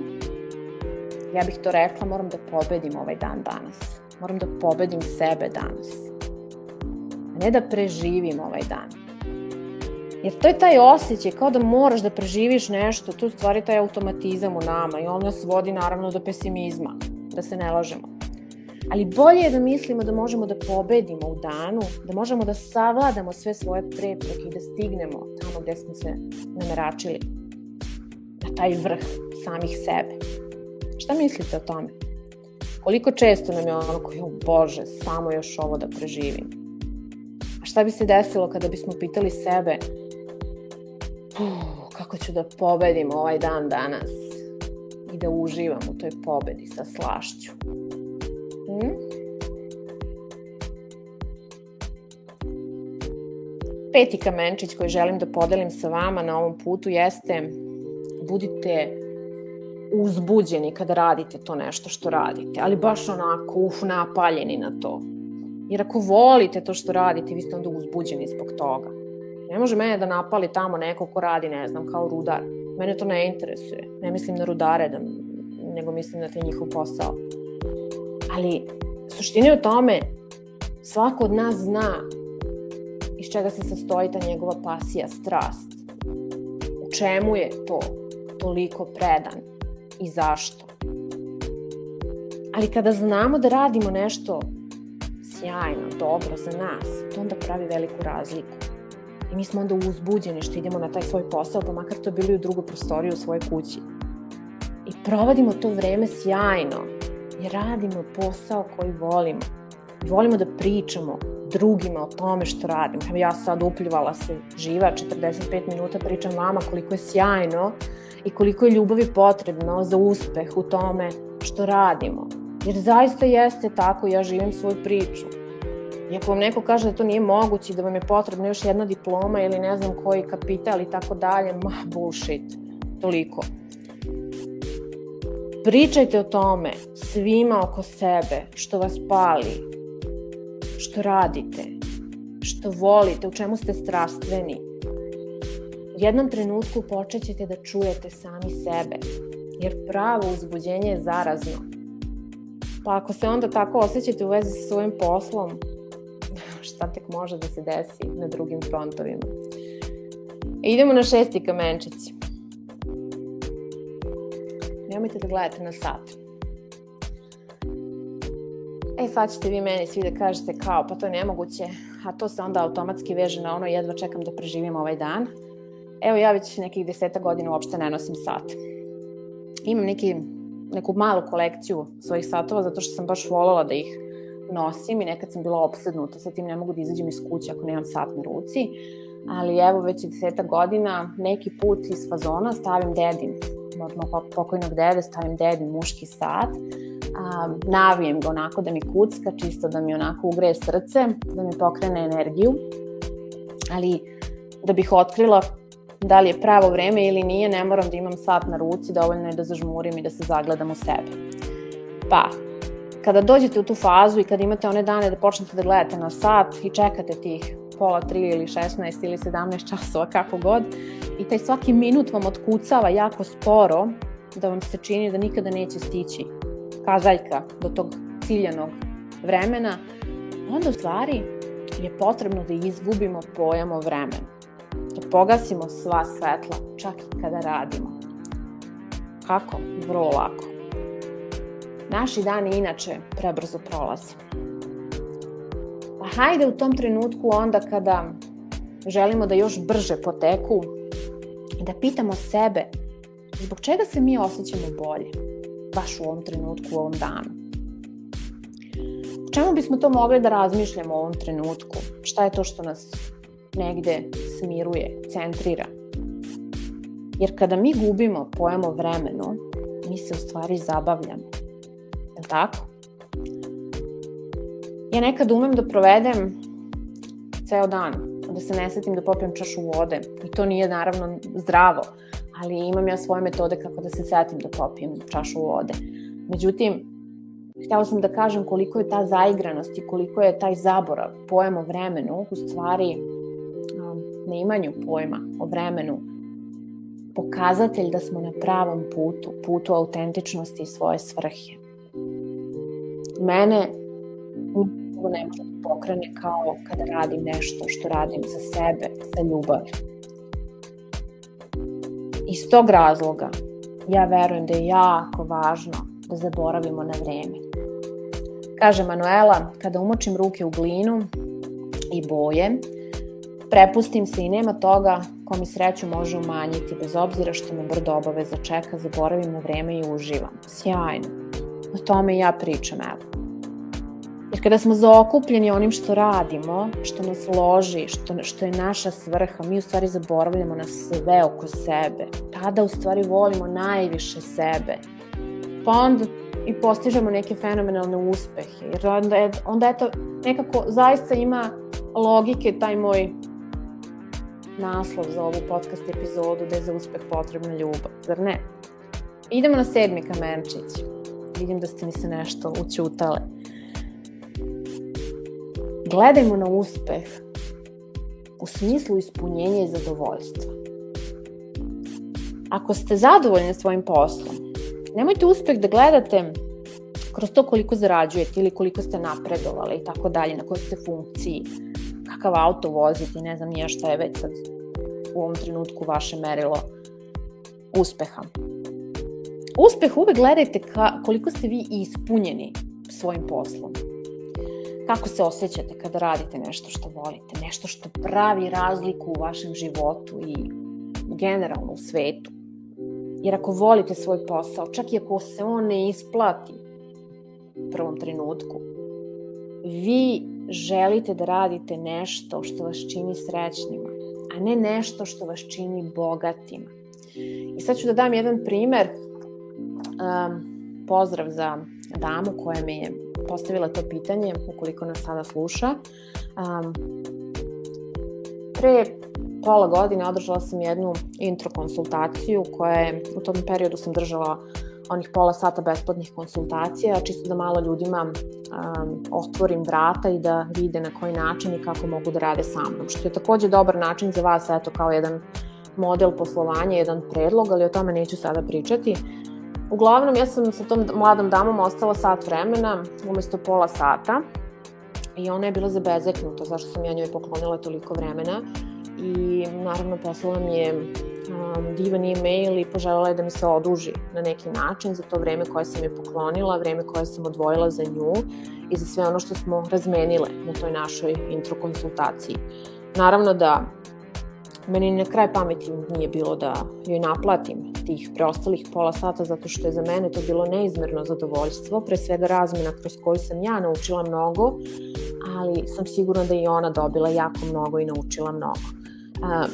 Ja bih to rekla, moram da pobedim ovaj dan danas. Moram da pobedim sebe danas a ne da preživim ovaj dan. Jer to je taj osjećaj, kao da moraš da preživiš nešto, tu stvari taj automatizam u nama i on nas vodi naravno do pesimizma, da se ne lažemo. Ali bolje je da mislimo da možemo da pobedimo u danu, da možemo da savladamo sve svoje prepreke i da stignemo tamo gde smo se nameračili. Na taj vrh samih sebe. Šta mislite o tome? Koliko često nam je ono koji, bože, samo još ovo da preživim. A šta bi se desilo kada bismo pitali sebe kako ću da pobedim ovaj dan danas i da uživam u toj pobedi sa slašću. Hmm? Peti kamenčić koji želim da podelim sa vama na ovom putu jeste budite uzbuđeni kada radite to nešto što radite, ali baš onako, uf, napaljeni na to Jer ako volite to što radite, vi ste onda uzbuđeni zbog toga. Ne može mene da napali tamo neko ko radi, ne znam, kao rudar. Mene to ne interesuje. Ne mislim na rudare, da, nego mislim na te njihov posao. Ali suština je u tome, svako od nas zna iz čega se sastoji ta njegova pasija, strast. U čemu je to toliko predan i zašto. Ali kada znamo da radimo nešto sjajno, dobro za nas, to onda pravi veliku razliku. I mi smo onda uzbuđeni što idemo na taj svoj posao, pa makar to bili u drugu prostoriju u svojoj kući. I provodimo to vreme sjajno, jer radimo posao koji volimo. Volimo da pričamo drugima o tome što radimo. Evo ja sad upljivala se živa, 45 minuta pričam vama koliko je sjajno i koliko je ljubavi potrebno za uspeh u tome što radimo Jer zaista jeste tako, ja živim svoju priču. I ako vam neko kaže da to nije moguće, da vam je potrebna još jedna diploma ili ne znam koji kapital i tako dalje, ma bullshit, toliko. Pričajte o tome svima oko sebe, što vas pali, što radite, što volite, u čemu ste strastveni. U jednom trenutku počet ćete da čujete sami sebe, jer pravo uzbuđenje je zarazno. Pa ako se onda tako osjećate u vezi sa svojim poslom, šta tek može da se desi na drugim frontovima. Idemo na šesti kamenčić. Nemojte da gledate na sat. E, sad ćete vi meni svi da kažete kao, pa to je nemoguće, a to se onda automatski veže na ono jedva čekam da preživim ovaj dan. Evo, ja već nekih deseta godina uopšte ne nosim sat. Imam neki neku malu kolekciju svojih satova zato što sam baš voljela da ih nosim i nekad sam bila opsednuta sa tim ne mogu da izađem iz kuće ako nemam sat na ruci ali evo već i deseta godina neki put iz fazona stavim dedin mog pokojnog dede stavim dedin muški sat a, navijem ga onako da mi kucka čisto da mi onako ugreje srce da mi pokrene energiju ali da bih otkrila da li je pravo vreme ili nije, ne moram da imam sat na ruci, dovoljno je da zažmurim i da se zagledam u sebe. Pa, kada dođete u tu fazu i kada imate one dane da počnete da gledate na sat i čekate tih pola, tri ili 16 ili 17 časova, kako god, i taj svaki minut vam otkucava jako sporo, da vam se čini da nikada neće stići kazaljka do tog ciljanog vremena, onda u stvari je potrebno da izgubimo pojam o vremenu. Da pogasimo sva svetla, čak i kada radimo. Kako? Vrlo lako. Naši dani inače prebrzo prolaze. Pa hajde u tom trenutku onda kada želimo da još brže poteku, da pitamo sebe zbog čega se mi osjećamo bolje, baš u ovom trenutku, u ovom danu. Čemu bismo to mogli da razmišljamo u ovom trenutku? Šta je to što nas negde smiruje, centrira? Jer kada mi gubimo pojam o vremenu, mi se u stvari zabavljamo. Je li tako? Ja nekad umem da provedem ceo dan, da se ne setim da popijem čašu vode. I to nije naravno zdravo, ali imam ja svoje metode kako da se setim da popijem čašu vode. Međutim, htjela sam da kažem koliko je ta zaigranost i koliko je taj zaborav pojam o vremenu, u stvari um, neimanju pojma o vremenu, pokazatelj da smo na pravom putu, putu autentičnosti i svoje svrhe. Mene ne može da pokrene kao kada radim nešto što radim za sebe, za ljubav. Iz tog razloga ja verujem da je jako važno da zaboravimo na vreme. Kaže Manuela, kada umočim ruke u glinu i boje, prepustim se i nema toga ko mi sreću može umanjiti, bez obzira što me brdo obaveza čeka, zaboravim na vreme i uživam. Sjajno. O tome ja pričam, evo. Jer kada smo zaokupljeni onim što radimo, što nas loži, što, što je naša svrha, mi u stvari zaboravljamo na sve oko sebe. Tada u stvari volimo najviše sebe. Pa onda i postižemo neke fenomenalne uspehe. Jer onda, je, onda eto, nekako zaista ima logike taj moj naslov za ovu podcast epizodu da je za uspeh potrebna ljubav, zar ne? Idemo na sedmi kamenčić. Vidim da ste mi se nešto učutale. Gledajmo na uspeh u smislu ispunjenja i zadovoljstva. Ako ste zadovoljni svojim poslom, nemojte uspeh da gledate kroz to koliko zarađujete ili koliko ste napredovali i tako dalje, na kojoj ste funkciji, kakav auto vozite, ne znam nije šta je već sad u ovom trenutku vaše merilo uspeha. Uspeh uvek gledajte ka, koliko ste vi ispunjeni svojim poslom kako se osjećate kada radite nešto što volite, nešto što pravi razliku u vašem životu i generalno u svetu. Jer ako volite svoj posao, čak i ako se on ne isplati u prvom trenutku, vi želite da radite nešto što vas čini srećnima, a ne nešto što vas čini bogatima. I sad ću da dam jedan primer, um, pozdrav za damu koja me je postavila to pitanje, ukoliko nas sada sluša. Um, pre pola godine održala sam jednu intro konsultaciju koja je, u tom periodu sam držala onih pola sata besplatnih konsultacija, čisto da malo ljudima um, otvorim vrata i da vide na koji način i kako mogu da rade sa mnom. Što je takođe dobar način za vas, eto, kao jedan model poslovanja, jedan predlog, ali o tome neću sada pričati. Uglavnom, ja sam sa tom mladom damom ostala sat vremena umesto pola sata i ona je bila zabezeknuta zašto sam ja njoj poklonila toliko vremena i naravno poslala mi je um, divan e-mail i poželjala je da mi se oduži na neki način za to vreme koje sam je poklonila, vreme koje sam odvojila za nju i za sve ono što smo razmenile na toj našoj intro konsultaciji. Naravno da Meni na kraj pameti nije bilo da joj naplatim tih preostalih pola sata zato što je za mene to bilo neizmerno zadovoljstvo, pre svega razmena kroz koju sam ja naučila mnogo, ali sam sigurna da i ona dobila jako mnogo i naučila mnogo. A,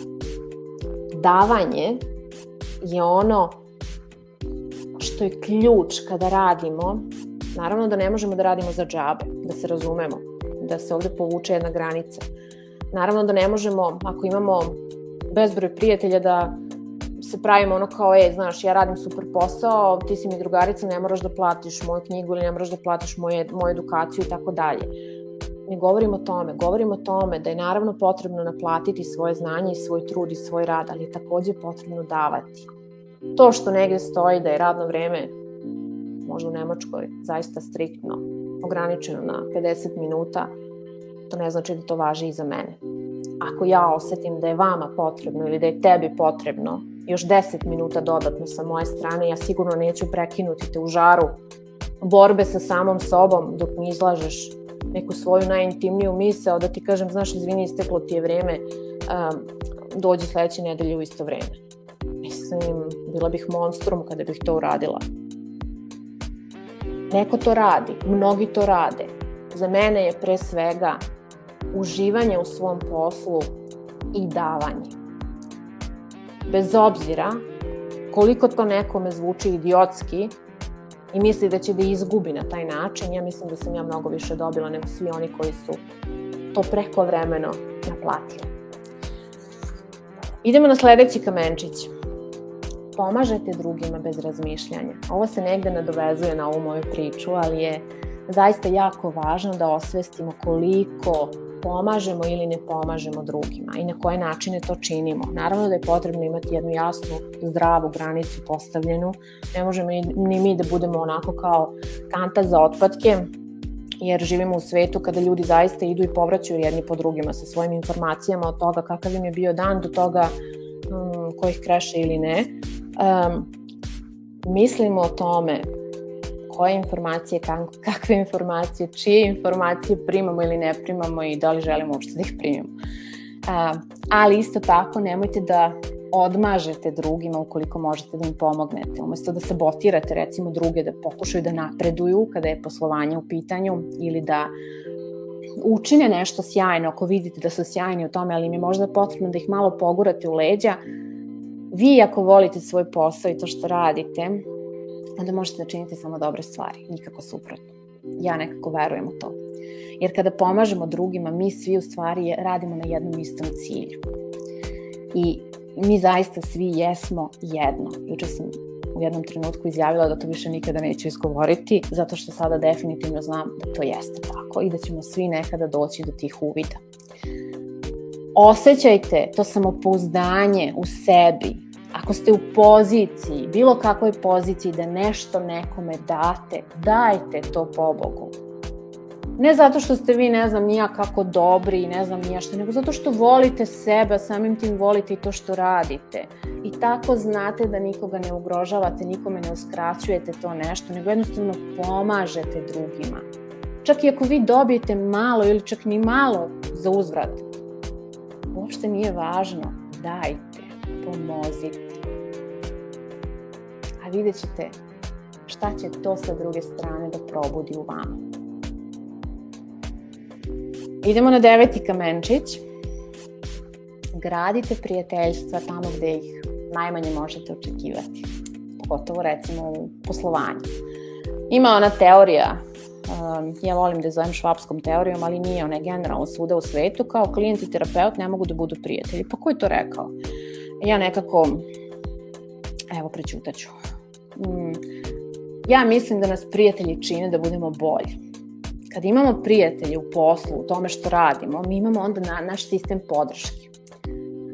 davanje je ono što je ključ kada radimo, naravno da ne možemo da radimo za džabe, da se razumemo, da se ovde povuče jedna granica. Naravno da ne možemo, ako imamo bezbroj prijatelja da se pravimo ono kao, e, znaš, ja radim super posao, ti si mi drugarica, ne moraš da platiš moju knjigu ili ne moraš da platiš moje, moju edukaciju i tako dalje. Ne govorimo o tome, govorimo o tome da je naravno potrebno naplatiti svoje znanje i svoj trud i svoj rad, ali je takođe potrebno davati. To što negde stoji da je radno vreme, možda u Nemačkoj, zaista striktno ograničeno na 50 minuta, to ne znači da to važi i za mene. Ako ja osetim da je vama potrebno ili da je tebi potrebno još 10 minuta dodatno sa moje strane, ja sigurno neću prekinuti te u žaru borbe sa samom sobom dok mi izlažeš neku svoju najintimniju misao, da ti kažem, znaš, izvini, isteklo ti je vreme, um, dođi sledeće nedelje u isto vreme. Mislim, bila bih monstrum kada bih to uradila. Neko to radi, mnogi to rade. Za mene je pre svega uživanje u svom poslu i davanje. Bez obzira koliko to nekome zvuči idiotski, i misli da će da izgubi na taj način, ja mislim da sam ja mnogo više dobila nego svi oni koji su to preko vremeno naplatili. Idemo na sledeći kamenčić. Pomažete drugima bez razmišljanja. Ovo se negde nadovezuje na ovu moju priču, ali je zaista jako važno da osvestimo koliko pomažemo ili ne pomažemo drugima i na koje načine to činimo. Naravno da je potrebno imati jednu jasnu, zdravu granicu postavljenu. Ne možemo ni mi da budemo onako kao kanta za otpadke, jer živimo u svetu kada ljudi zaista idu i povraćaju jedni po drugima sa svojim informacijama od toga kakav im je bio dan do toga um, ko ih kreše ili ne. Um, mislimo o tome koje informacije, kakve informacije, čije informacije primamo ili ne primamo i da li želimo uopšte da ih primimo. Ali isto tako nemojte da odmažete drugima ukoliko možete da im pomognete. Umesto da sabotirate recimo druge da pokušaju da napreduju kada je poslovanje u pitanju ili da učine nešto sjajno ako vidite da su sjajni u tome, ali im je možda potrebno da ih malo pogurate u leđa, vi ako volite svoj posao i to što radite, onda možete da činite samo dobre stvari, nikako suprotno. Ja nekako verujem u to. Jer kada pomažemo drugima, mi svi u stvari radimo na jednom istom cilju. I mi zaista svi jesmo jedno. Juče sam u jednom trenutku izjavila da to više nikada neću izgovoriti, zato što sada definitivno znam da to jeste tako i da ćemo svi nekada doći do tih uvida. Osećajte to samopouzdanje u sebi, Ako ste u poziciji, bilo kakvoj poziciji da nešto nekome date, dajte to po Bogu. Ne zato što ste vi, ne znam, nija kako dobri i ne znam nija što, nego zato što volite sebe, samim tim volite i to što radite. I tako znate da nikoga ne ugrožavate, nikome ne uskraćujete to nešto, nego jednostavno pomažete drugima. Čak i ako vi dobijete malo ili čak ni malo za uzvrat, uopšte nije važno, dajte pomozite. A vidjet ćete šta će to sa druge strane da probudi u vama. Idemo na deveti kamenčić. Gradite prijateljstva tamo gde ih najmanje možete očekivati. Pogotovo recimo u poslovanju. Ima ona teorija um, ja volim da je zovem švapskom teorijom, ali nije, ona generalno svuda u svetu, kao klijent i terapeut ne mogu da budu prijatelji. Pa ko je to rekao? Ja nekako, evo prećutaću, mm, ja mislim da nas prijatelji čine da budemo bolji. Kad imamo prijatelje u poslu, u tome što radimo, mi imamo onda na, naš sistem podrške.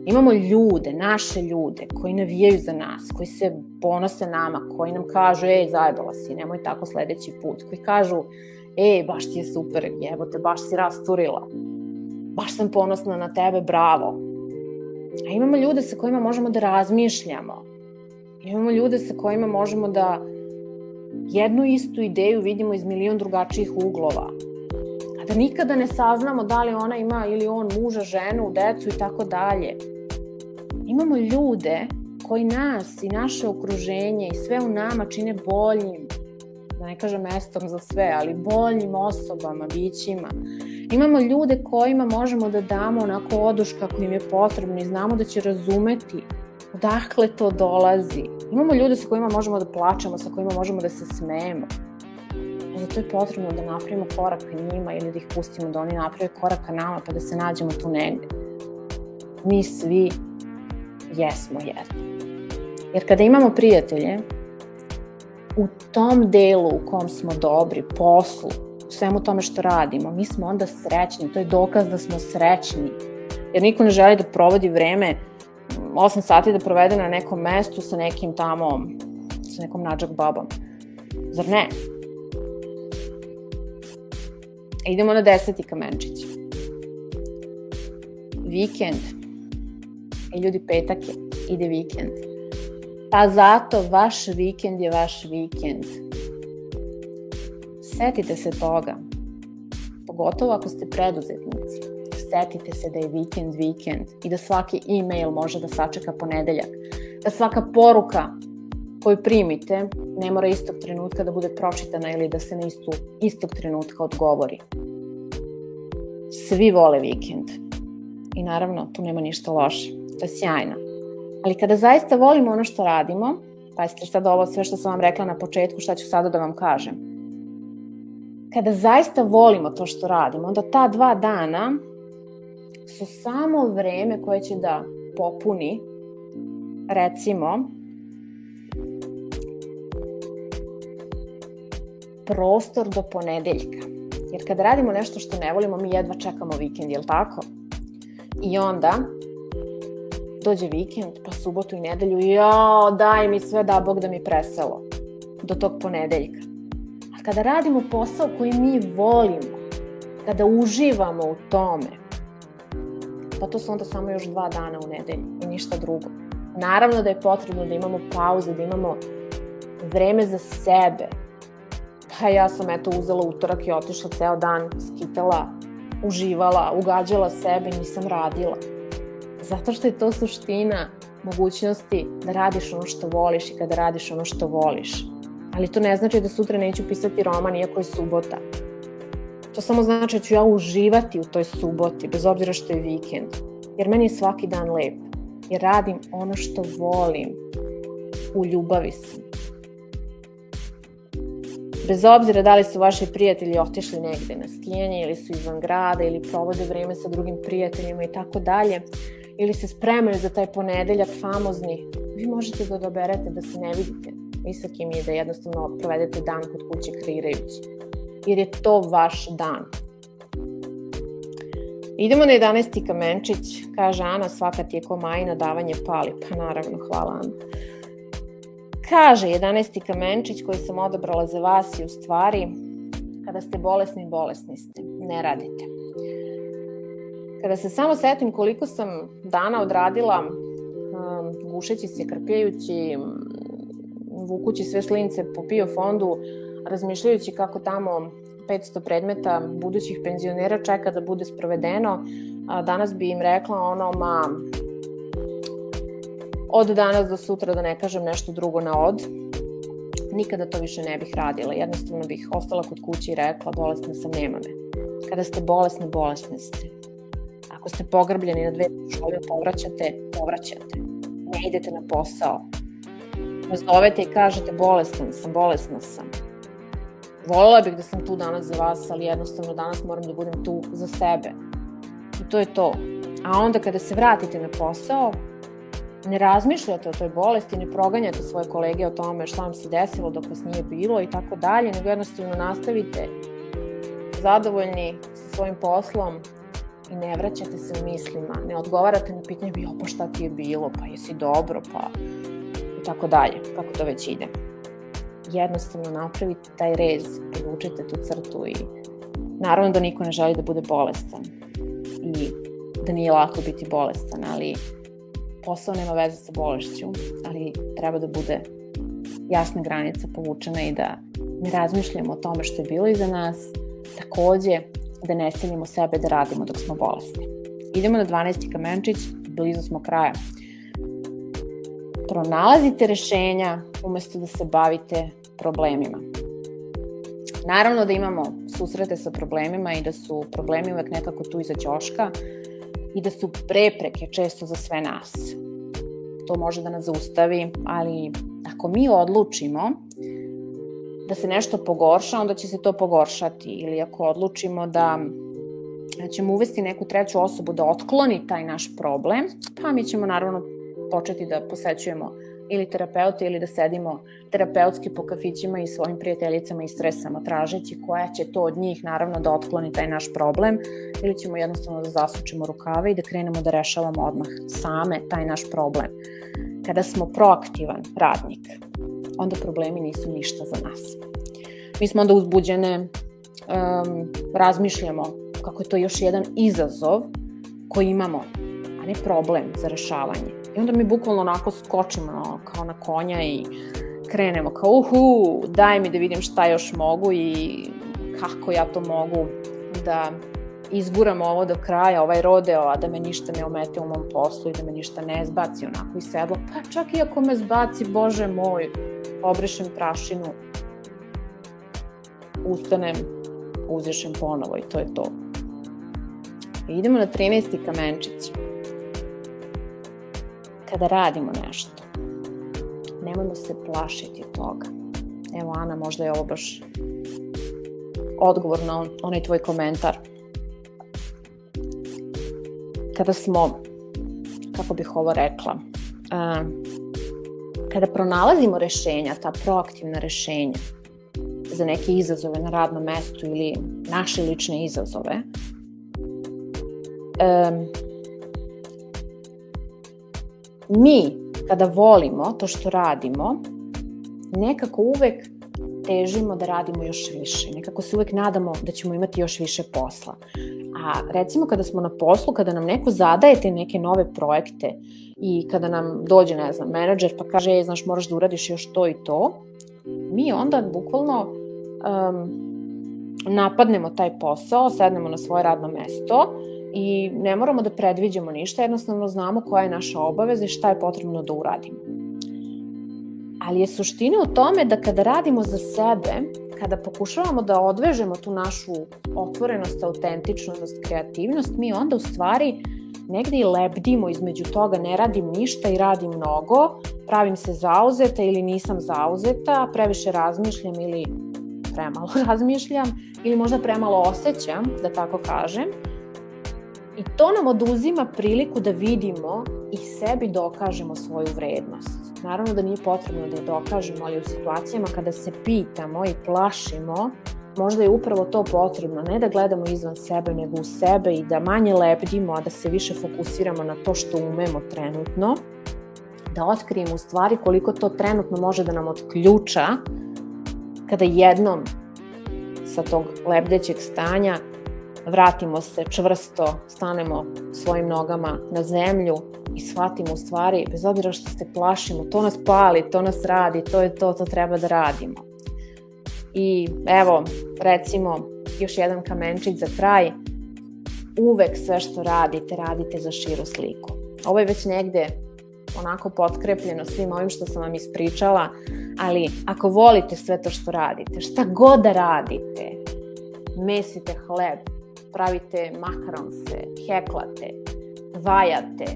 Imamo ljude, naše ljude koji navijaju za nas, koji se ponose nama, koji nam kažu, ej, zajebala si, nemoj tako sledeći put, koji kažu, ej, baš ti je super, jebote, baš si rasturila, baš sam ponosna na tebe, bravo, A imamo ljude sa kojima možemo da razmišljamo. Imamo ljude sa kojima možemo da jednu istu ideju vidimo iz milion drugačijih uglova. A da nikada ne saznamo da li ona ima ili on muža, ženu, decu i tako dalje. Imamo ljude koji nas i naše okruženje i sve u nama čine boljim, da ne kažem mestom za sve, ali boljim osobama, bićima. Imamo ljude kojima možemo da damo onako oduška ako im je potrebno i znamo da će razumeti odakle to dolazi. Imamo ljude sa kojima možemo da plačemo, sa kojima možemo da se smejemo. A za to je potrebno da napravimo korak ka njima ili da ih pustimo da oni naprave korak ka nama pa da se nađemo tu negde. Mi svi jesmo jedni. Jer kada imamo prijatelje, u tom delu u kom smo dobri, poslu, svemu tome što radimo, mi smo onda srećni, to je dokaz da smo srećni. Jer niko ne želi da provodi vreme 8 sati da provede na nekom mestu sa nekim tamo, sa nekom nađak babom. Zar ne? E, idemo na deseti kamenčić. Vikend. E, ljudi, petak je. Ide vikend. Pa zato vaš vikend je vaš vikend. Setite se toga. Pogotovo ako ste preduzetnici. Setite se da je vikend vikend i da svaki e-mail može da sačeka ponedeljak. Da svaka poruka koju primite ne mora istog trenutka da bude pročitana ili da se na istu, istog trenutka odgovori. Svi vole vikend. I naravno, tu nema ništa loše. To je sjajno. Ali kada zaista volimo ono što radimo, pa jeste sad ovo sve što sam vam rekla na početku, šta ću sada da vam kažem. Kada zaista volimo to što radimo, onda ta dva dana su samo vreme koje će da popuni, recimo, prostor do ponedeljka. Jer kada radimo nešto što ne volimo, mi jedva čekamo vikend, jel tako? I onda dođe vikend, pa subotu i nedelju, jao, daj mi sve da Bog da mi preselo do tog ponedeljka. Kada radimo posao koji mi volimo, kada uživamo u tome, pa to su onda samo još dva dana u nedelju i ništa drugo. Naravno da je potrebno da imamo pauze, da imamo vreme za sebe, Pa ja sam eto uzela utorak i otišla ceo dan, skitala, uživala, ugađala sebe, nisam radila. Zato što je to suština mogućnosti da radiš ono što voliš i kada radiš ono što voliš. Ali to ne znači da sutra neću pisati roman iako je subota. To samo znači da ću ja uživati u toj suboti, bez obzira što je vikend. Jer meni je svaki dan lep. Jer radim ono što volim. U ljubavi sam. Bez obzira da li su vaši prijatelji otišli negde na skijanje ili su izvan grada ili provode vreme sa drugim prijateljima i tako dalje, ili se spremaju za taj ponedeljak famozni, vi možete da odaberete da se ne vidite ni sa kim i da jednostavno provedete dan kod kuće kreirajući. Jer je to vaš dan. Idemo na 11. kamenčić, kaže Ana, svaka ti je ko majina, davanje pali. Pa naravno, hvala Ana. Kaže 11. kamenčić koji sam odabrala za vas i u stvari kada ste bolesni, bolesni ste. Ne radite. Kada se samo setim koliko sam dana odradila um, gušeći se, krpljajući, vukući sve slince po PIO fondu, razmišljajući kako tamo 500 predmeta budućih penzionera čeka da bude sprovedeno, a danas bi im rekla ono, ma, od danas do sutra da ne kažem nešto drugo na od. Nikada to više ne bih radila. Jednostavno bih ostala kod kuće i rekla bolesna sam, nema me. Kada ste bolesni, bolesni ste. Ako ste pogrbljeni na dve šole, povraćate, povraćate. Ne idete na posao. Nazovete i kažete bolestan sam, bolesna sam. Volela bih da sam tu danas za vas, ali jednostavno danas moram da budem tu za sebe. I to je to. A onda kada se vratite na posao, ne razmišljate o toj bolesti, ne proganjate svoje kolege o tome šta vam se desilo dok vas nije bilo i tako dalje, nego jednostavno nastavite zadovoljni sa svojim poslom i ne vraćate se u mislima, ne odgovarate na pitanje bio pa šta ti je bilo, pa jesi dobro, pa tako dalje, kako to već ide. Jednostavno napravite taj rez, povučite tu crtu i naravno da niko ne želi da bude bolestan i da nije lako biti bolestan, ali posao nema veze sa bolešću, ali treba da bude jasna granica povučena i da ne razmišljamo o tome što je bilo iza nas, takođe da ne stavimo sebe da radimo dok smo bolesni. Idemo na 12. kamenčić, blizu smo kraja. Pronalazite rešenja umesto da se bavite problemima. Naravno da imamo susrete sa problemima i da su problemi uvek nekako tu iza ćoška, i da su prepreke često za sve nas. To može da nas zaustavi, ali ako mi odlučimo da se nešto pogorša, onda će se to pogoršati. Ili ako odlučimo da ćemo uvesti neku treću osobu da otkloni taj naš problem, pa mi ćemo naravno početi da posećujemo ili terapeuta ili da sedimo terapeutski po kafićima i svojim prijateljicama i stresama tražeći koja će to od njih naravno da otkloni taj naš problem ili ćemo jednostavno da zasučemo rukave i da krenemo da rešavamo odmah same taj naš problem. Kada smo proaktivan radnik, onda problemi nisu ništa za nas. Mi smo onda uzbuđene, um, razmišljamo kako je to još jedan izazov koji imamo, a ne problem za rešavanje. I onda mi bukvalno onako skočimo kao na konja i krenemo kao uhu, daj mi da vidim šta još mogu i kako ja to mogu da izguram ovo do kraja, ovaj rodeo, a da me ništa ne omete u mom poslu i da me ništa ne zbaci onako iz sedla. Pa čak i ako me zbaci, bože moj, obrišem prašinu, ustanem, uzvišem ponovo i to je to. I idemo na 13. kamenčić. Kada radimo nešto, nemojmo se plašiti toga. Evo, Ana, možda je ovo baš odgovor na on, onaj tvoj komentar. Kada smo, kako bih ovo rekla, uh, kada pronalazimo rešenja, ta proaktivna rešenja za neke izazove na radnom mestu ili naše lične izazove, um, mi kada volimo to što radimo, nekako uvek težimo da radimo još više. Nekako se uvek nadamo da ćemo imati još više posla. A recimo kada smo na poslu, kada nam neko zadaje te neke nove projekte i kada nam dođe, ne znam, menadžer pa kaže, je, znaš, moraš da uradiš još to i to, mi onda bukvalno um, napadnemo taj posao, sednemo na svoje radno mesto i ne moramo da predviđamo ništa, jednostavno znamo koja je naša obaveza i šta je potrebno da uradimo. Ali je suština u tome da kada radimo za sebe, kada pokušavamo da odvežemo tu našu otvorenost, autentičnost, kreativnost, mi onda u stvari negde i lebdimo između toga ne radim ništa i radim mnogo, pravim se zauzeta ili nisam zauzeta, previše razmišljam ili premalo razmišljam ili možda premalo osjećam, da tako kažem, I to nam oduzima priliku da vidimo i sebi dokažemo svoju vrednost. Naravno da nije potrebno da je dokažemo, ali u situacijama kada se pitamo i plašimo, možda je upravo to potrebno, ne da gledamo izvan sebe, nego u sebe i da manje lebdimo, a da se više fokusiramo na to što umemo trenutno, da otkrijemo u stvari koliko to trenutno može da nam otključa kada jednom sa tog lebdećeg stanja vratimo se čvrsto, stanemo svojim nogama na zemlju i shvatimo u stvari, bez obzira što se plašimo, to nas pali, to nas radi, to je to, to treba da radimo. I evo, recimo, još jedan kamenčić za kraj, uvek sve što radite, radite za širu sliku. Ovo je već negde onako potkrepljeno svim ovim što sam vam ispričala, ali ako volite sve to što radite, šta god da radite, mesite hleb, pravite makaronse, heklate, vajate,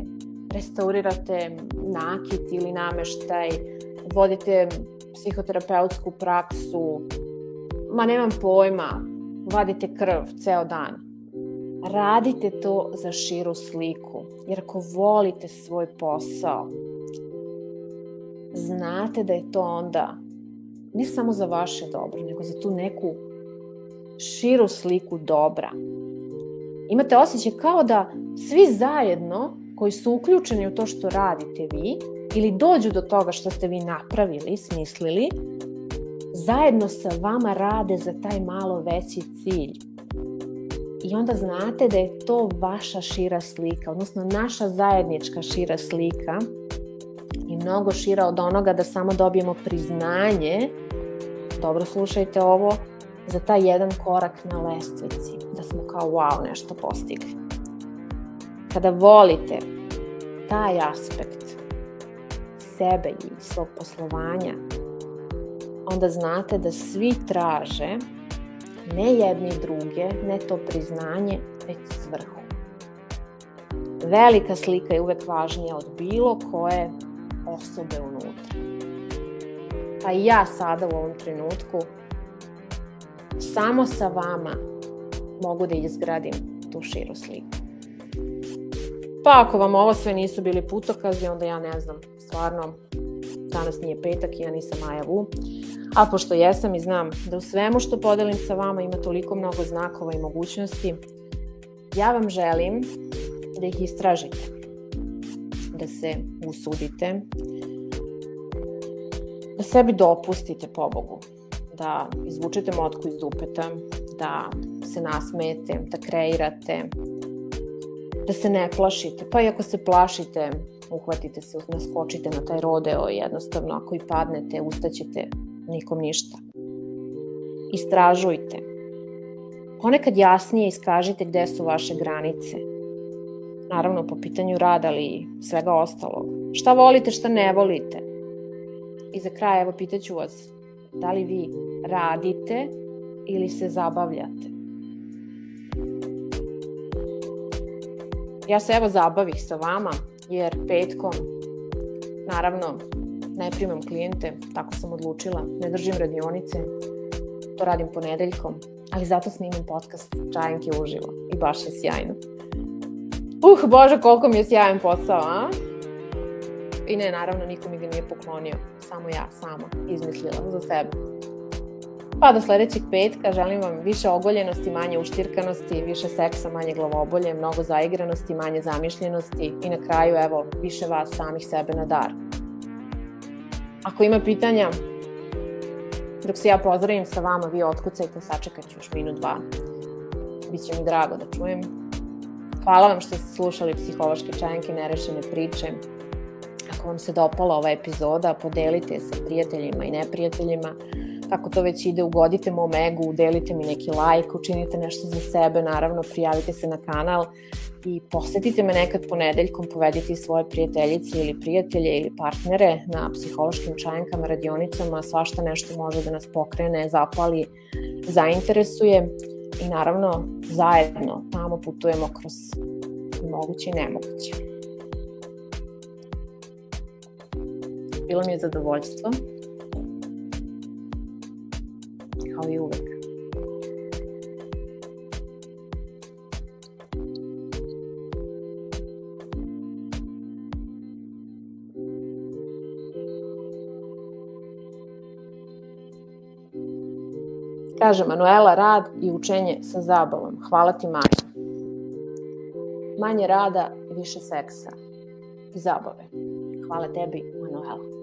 restaurirate nakit ili nameštaj, vodite psihoterapeutsku praksu, ma nemam pojma, vadite krv ceo dan. Radite to za širu sliku, jer ako volite svoj posao, znate da je to onda ne samo za vaše dobro, nego za tu neku širu sliku dobra imate osjećaj kao da svi zajedno koji su uključeni u to što radite vi ili dođu do toga što ste vi napravili, smislili, zajedno sa vama rade za taj malo veći cilj. I onda znate da je to vaša šira slika, odnosno naša zajednička šira slika i mnogo šira od onoga da samo dobijemo priznanje, dobro slušajte ovo, za taj jedan korak na lestvici, da smo kao wow nešto postigli. Kada volite taj aspekt sebe i svog poslovanja, onda znate da svi traže ne jedni druge, ne to priznanje, već svrhu. Velika slika je uvek važnija od bilo koje osobe unutra. Pa i ja sada u ovom trenutku samo sa vama mogu da izgradim tu širu sliku. Pa ako vam ovo sve nisu bili putokazi, onda ja ne znam, stvarno danas nije petak i ja nisam Maja Vu, a pošto jesam i znam da u svemu što podelim sa vama ima toliko mnogo znakova i mogućnosti, ja vam želim da ih istražite, da se usudite, da sebi dopustite pobogu, da izvučete motku iz dupeta, da se nasmete, da kreirate, da se ne plašite, pa i ako se plašite, uhvatite se, naskočite na taj rodeo, jednostavno ako i padnete, ustaćete, nikom ništa. Istražujte. Ponekad jasnije iskažite gde su vaše granice. Naravno, po pitanju rada, ali i svega ostalog. Šta volite, šta ne volite. I za kraj, evo, pitaću vas, da li vi radite ili se zabavljate? Ja se evo zabavih sa vama, jer petkom, naravno, ne primam klijente, tako sam odlučila, ne držim radionice, to radim ponedeljkom, ali zato snimam podcast Čajanke uživo i baš je sjajno. Uh, bože, koliko mi je sjajan posao, a? I ne, naravno, niko mi ga nije poklonio, samo ja, sama, izmislila za sebe. Pa do sledećeg petka želim vam više ogoljenosti, manje uštirkanosti, više seksa, manje glavobolje, mnogo zaigranosti, manje zamišljenosti i na kraju, evo, više vas samih sebe na dar. Ako ima pitanja, dok se ja pozdravim sa vama, vi otkucajte, sačekat ću još minut, dva. Biće mi drago da čujem. Hvala vam što ste slušali psihološke čajanke nerešene priče. Ako vam se dopala ova epizoda, podelite sa prijateljima i neprijateljima kako to već ide, ugodite mom egu, udelite mi neki like, učinite nešto za sebe, naravno prijavite se na kanal i posetite me nekad ponedeljkom, povedite svoje prijateljice ili prijatelje ili partnere na psihološkim čajankama, radionicama, svašta nešto može da nas pokrene, zapali, zainteresuje i naravno zajedno tamo putujemo kroz moguće i nemoguće. Bilo mi je zadovoljstvo kao i uvek. Kaže Manuela, rad i učenje sa zabavom. Hvala ti Maja. Manje rada, više seksa i zabave. Hvala tebi, Manuela.